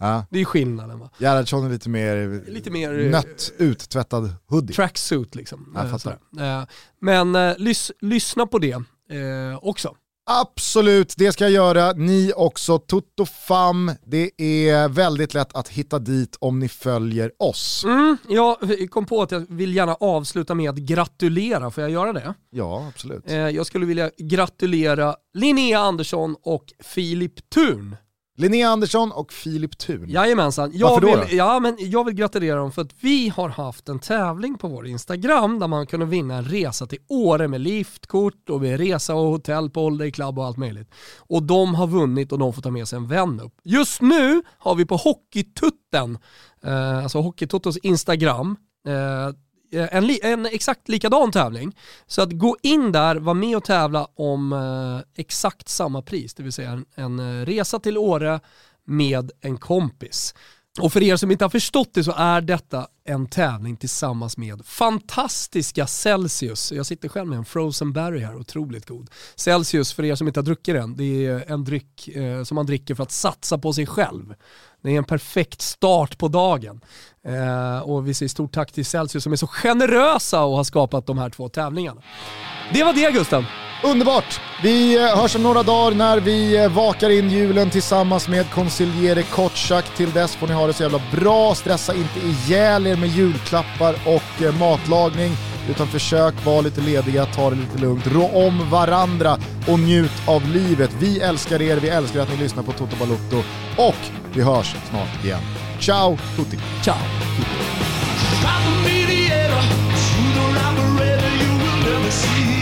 Ja. Det är skillnaden va. Gerhardsson är lite mer, lite mer nött, uttvättad hoodie. Tracksuit liksom. Jag fattar. Eh, men eh, lys, lyssna på det eh, också. Absolut, det ska jag göra. Ni också. Toto Fam, det är väldigt lätt att hitta dit om ni följer oss. Mm, jag kom på att jag vill gärna avsluta med att gratulera, får jag göra det? Ja, absolut. Jag skulle vilja gratulera Linnea Andersson och Filip Thun Linnea Andersson och Filip Thun. Jajamensan. Jag Varför då? Vill, ja, men jag vill gratulera dem för att vi har haft en tävling på vår Instagram där man kunde vinna en resa till Åre med liftkort och med resa och hotell på Holiday Club och allt möjligt. Och de har vunnit och de får ta med sig en vän upp. Just nu har vi på Hockeytutten, eh, alltså Hockeytotos Instagram, eh, Eh, en, en, exakt likadan tävling. Så att gå in där, var med och tävla om eh, exakt samma pris, det vill säga en, en eh, resa till Åre med en kompis. Och för er som inte har förstått det så är detta en tävling tillsammans med fantastiska Celsius. Jag sitter själv med en frozen berry här, otroligt god. Celsius, för er som inte har druckit den, det är en dryck eh, som man dricker för att satsa på sig själv. Det är en perfekt start på dagen. Eh, och vi säger stort tack till Celsius som är så generösa och har skapat de här två tävlingarna. Det var det Gusten. Underbart! Vi eh, hörs om några dagar när vi eh, vakar in julen tillsammans med konsiljere Kotschack. Till dess får ni ha det så jävla bra. Stressa inte ihjäl er med julklappar och eh, matlagning. Utan försök vara lite lediga, ta det lite lugnt, rå om varandra och njut av livet. Vi älskar er, vi älskar att ni lyssnar på Toto Balotto och vi hörs snart igen. Ciao tutti! Ciao! Queen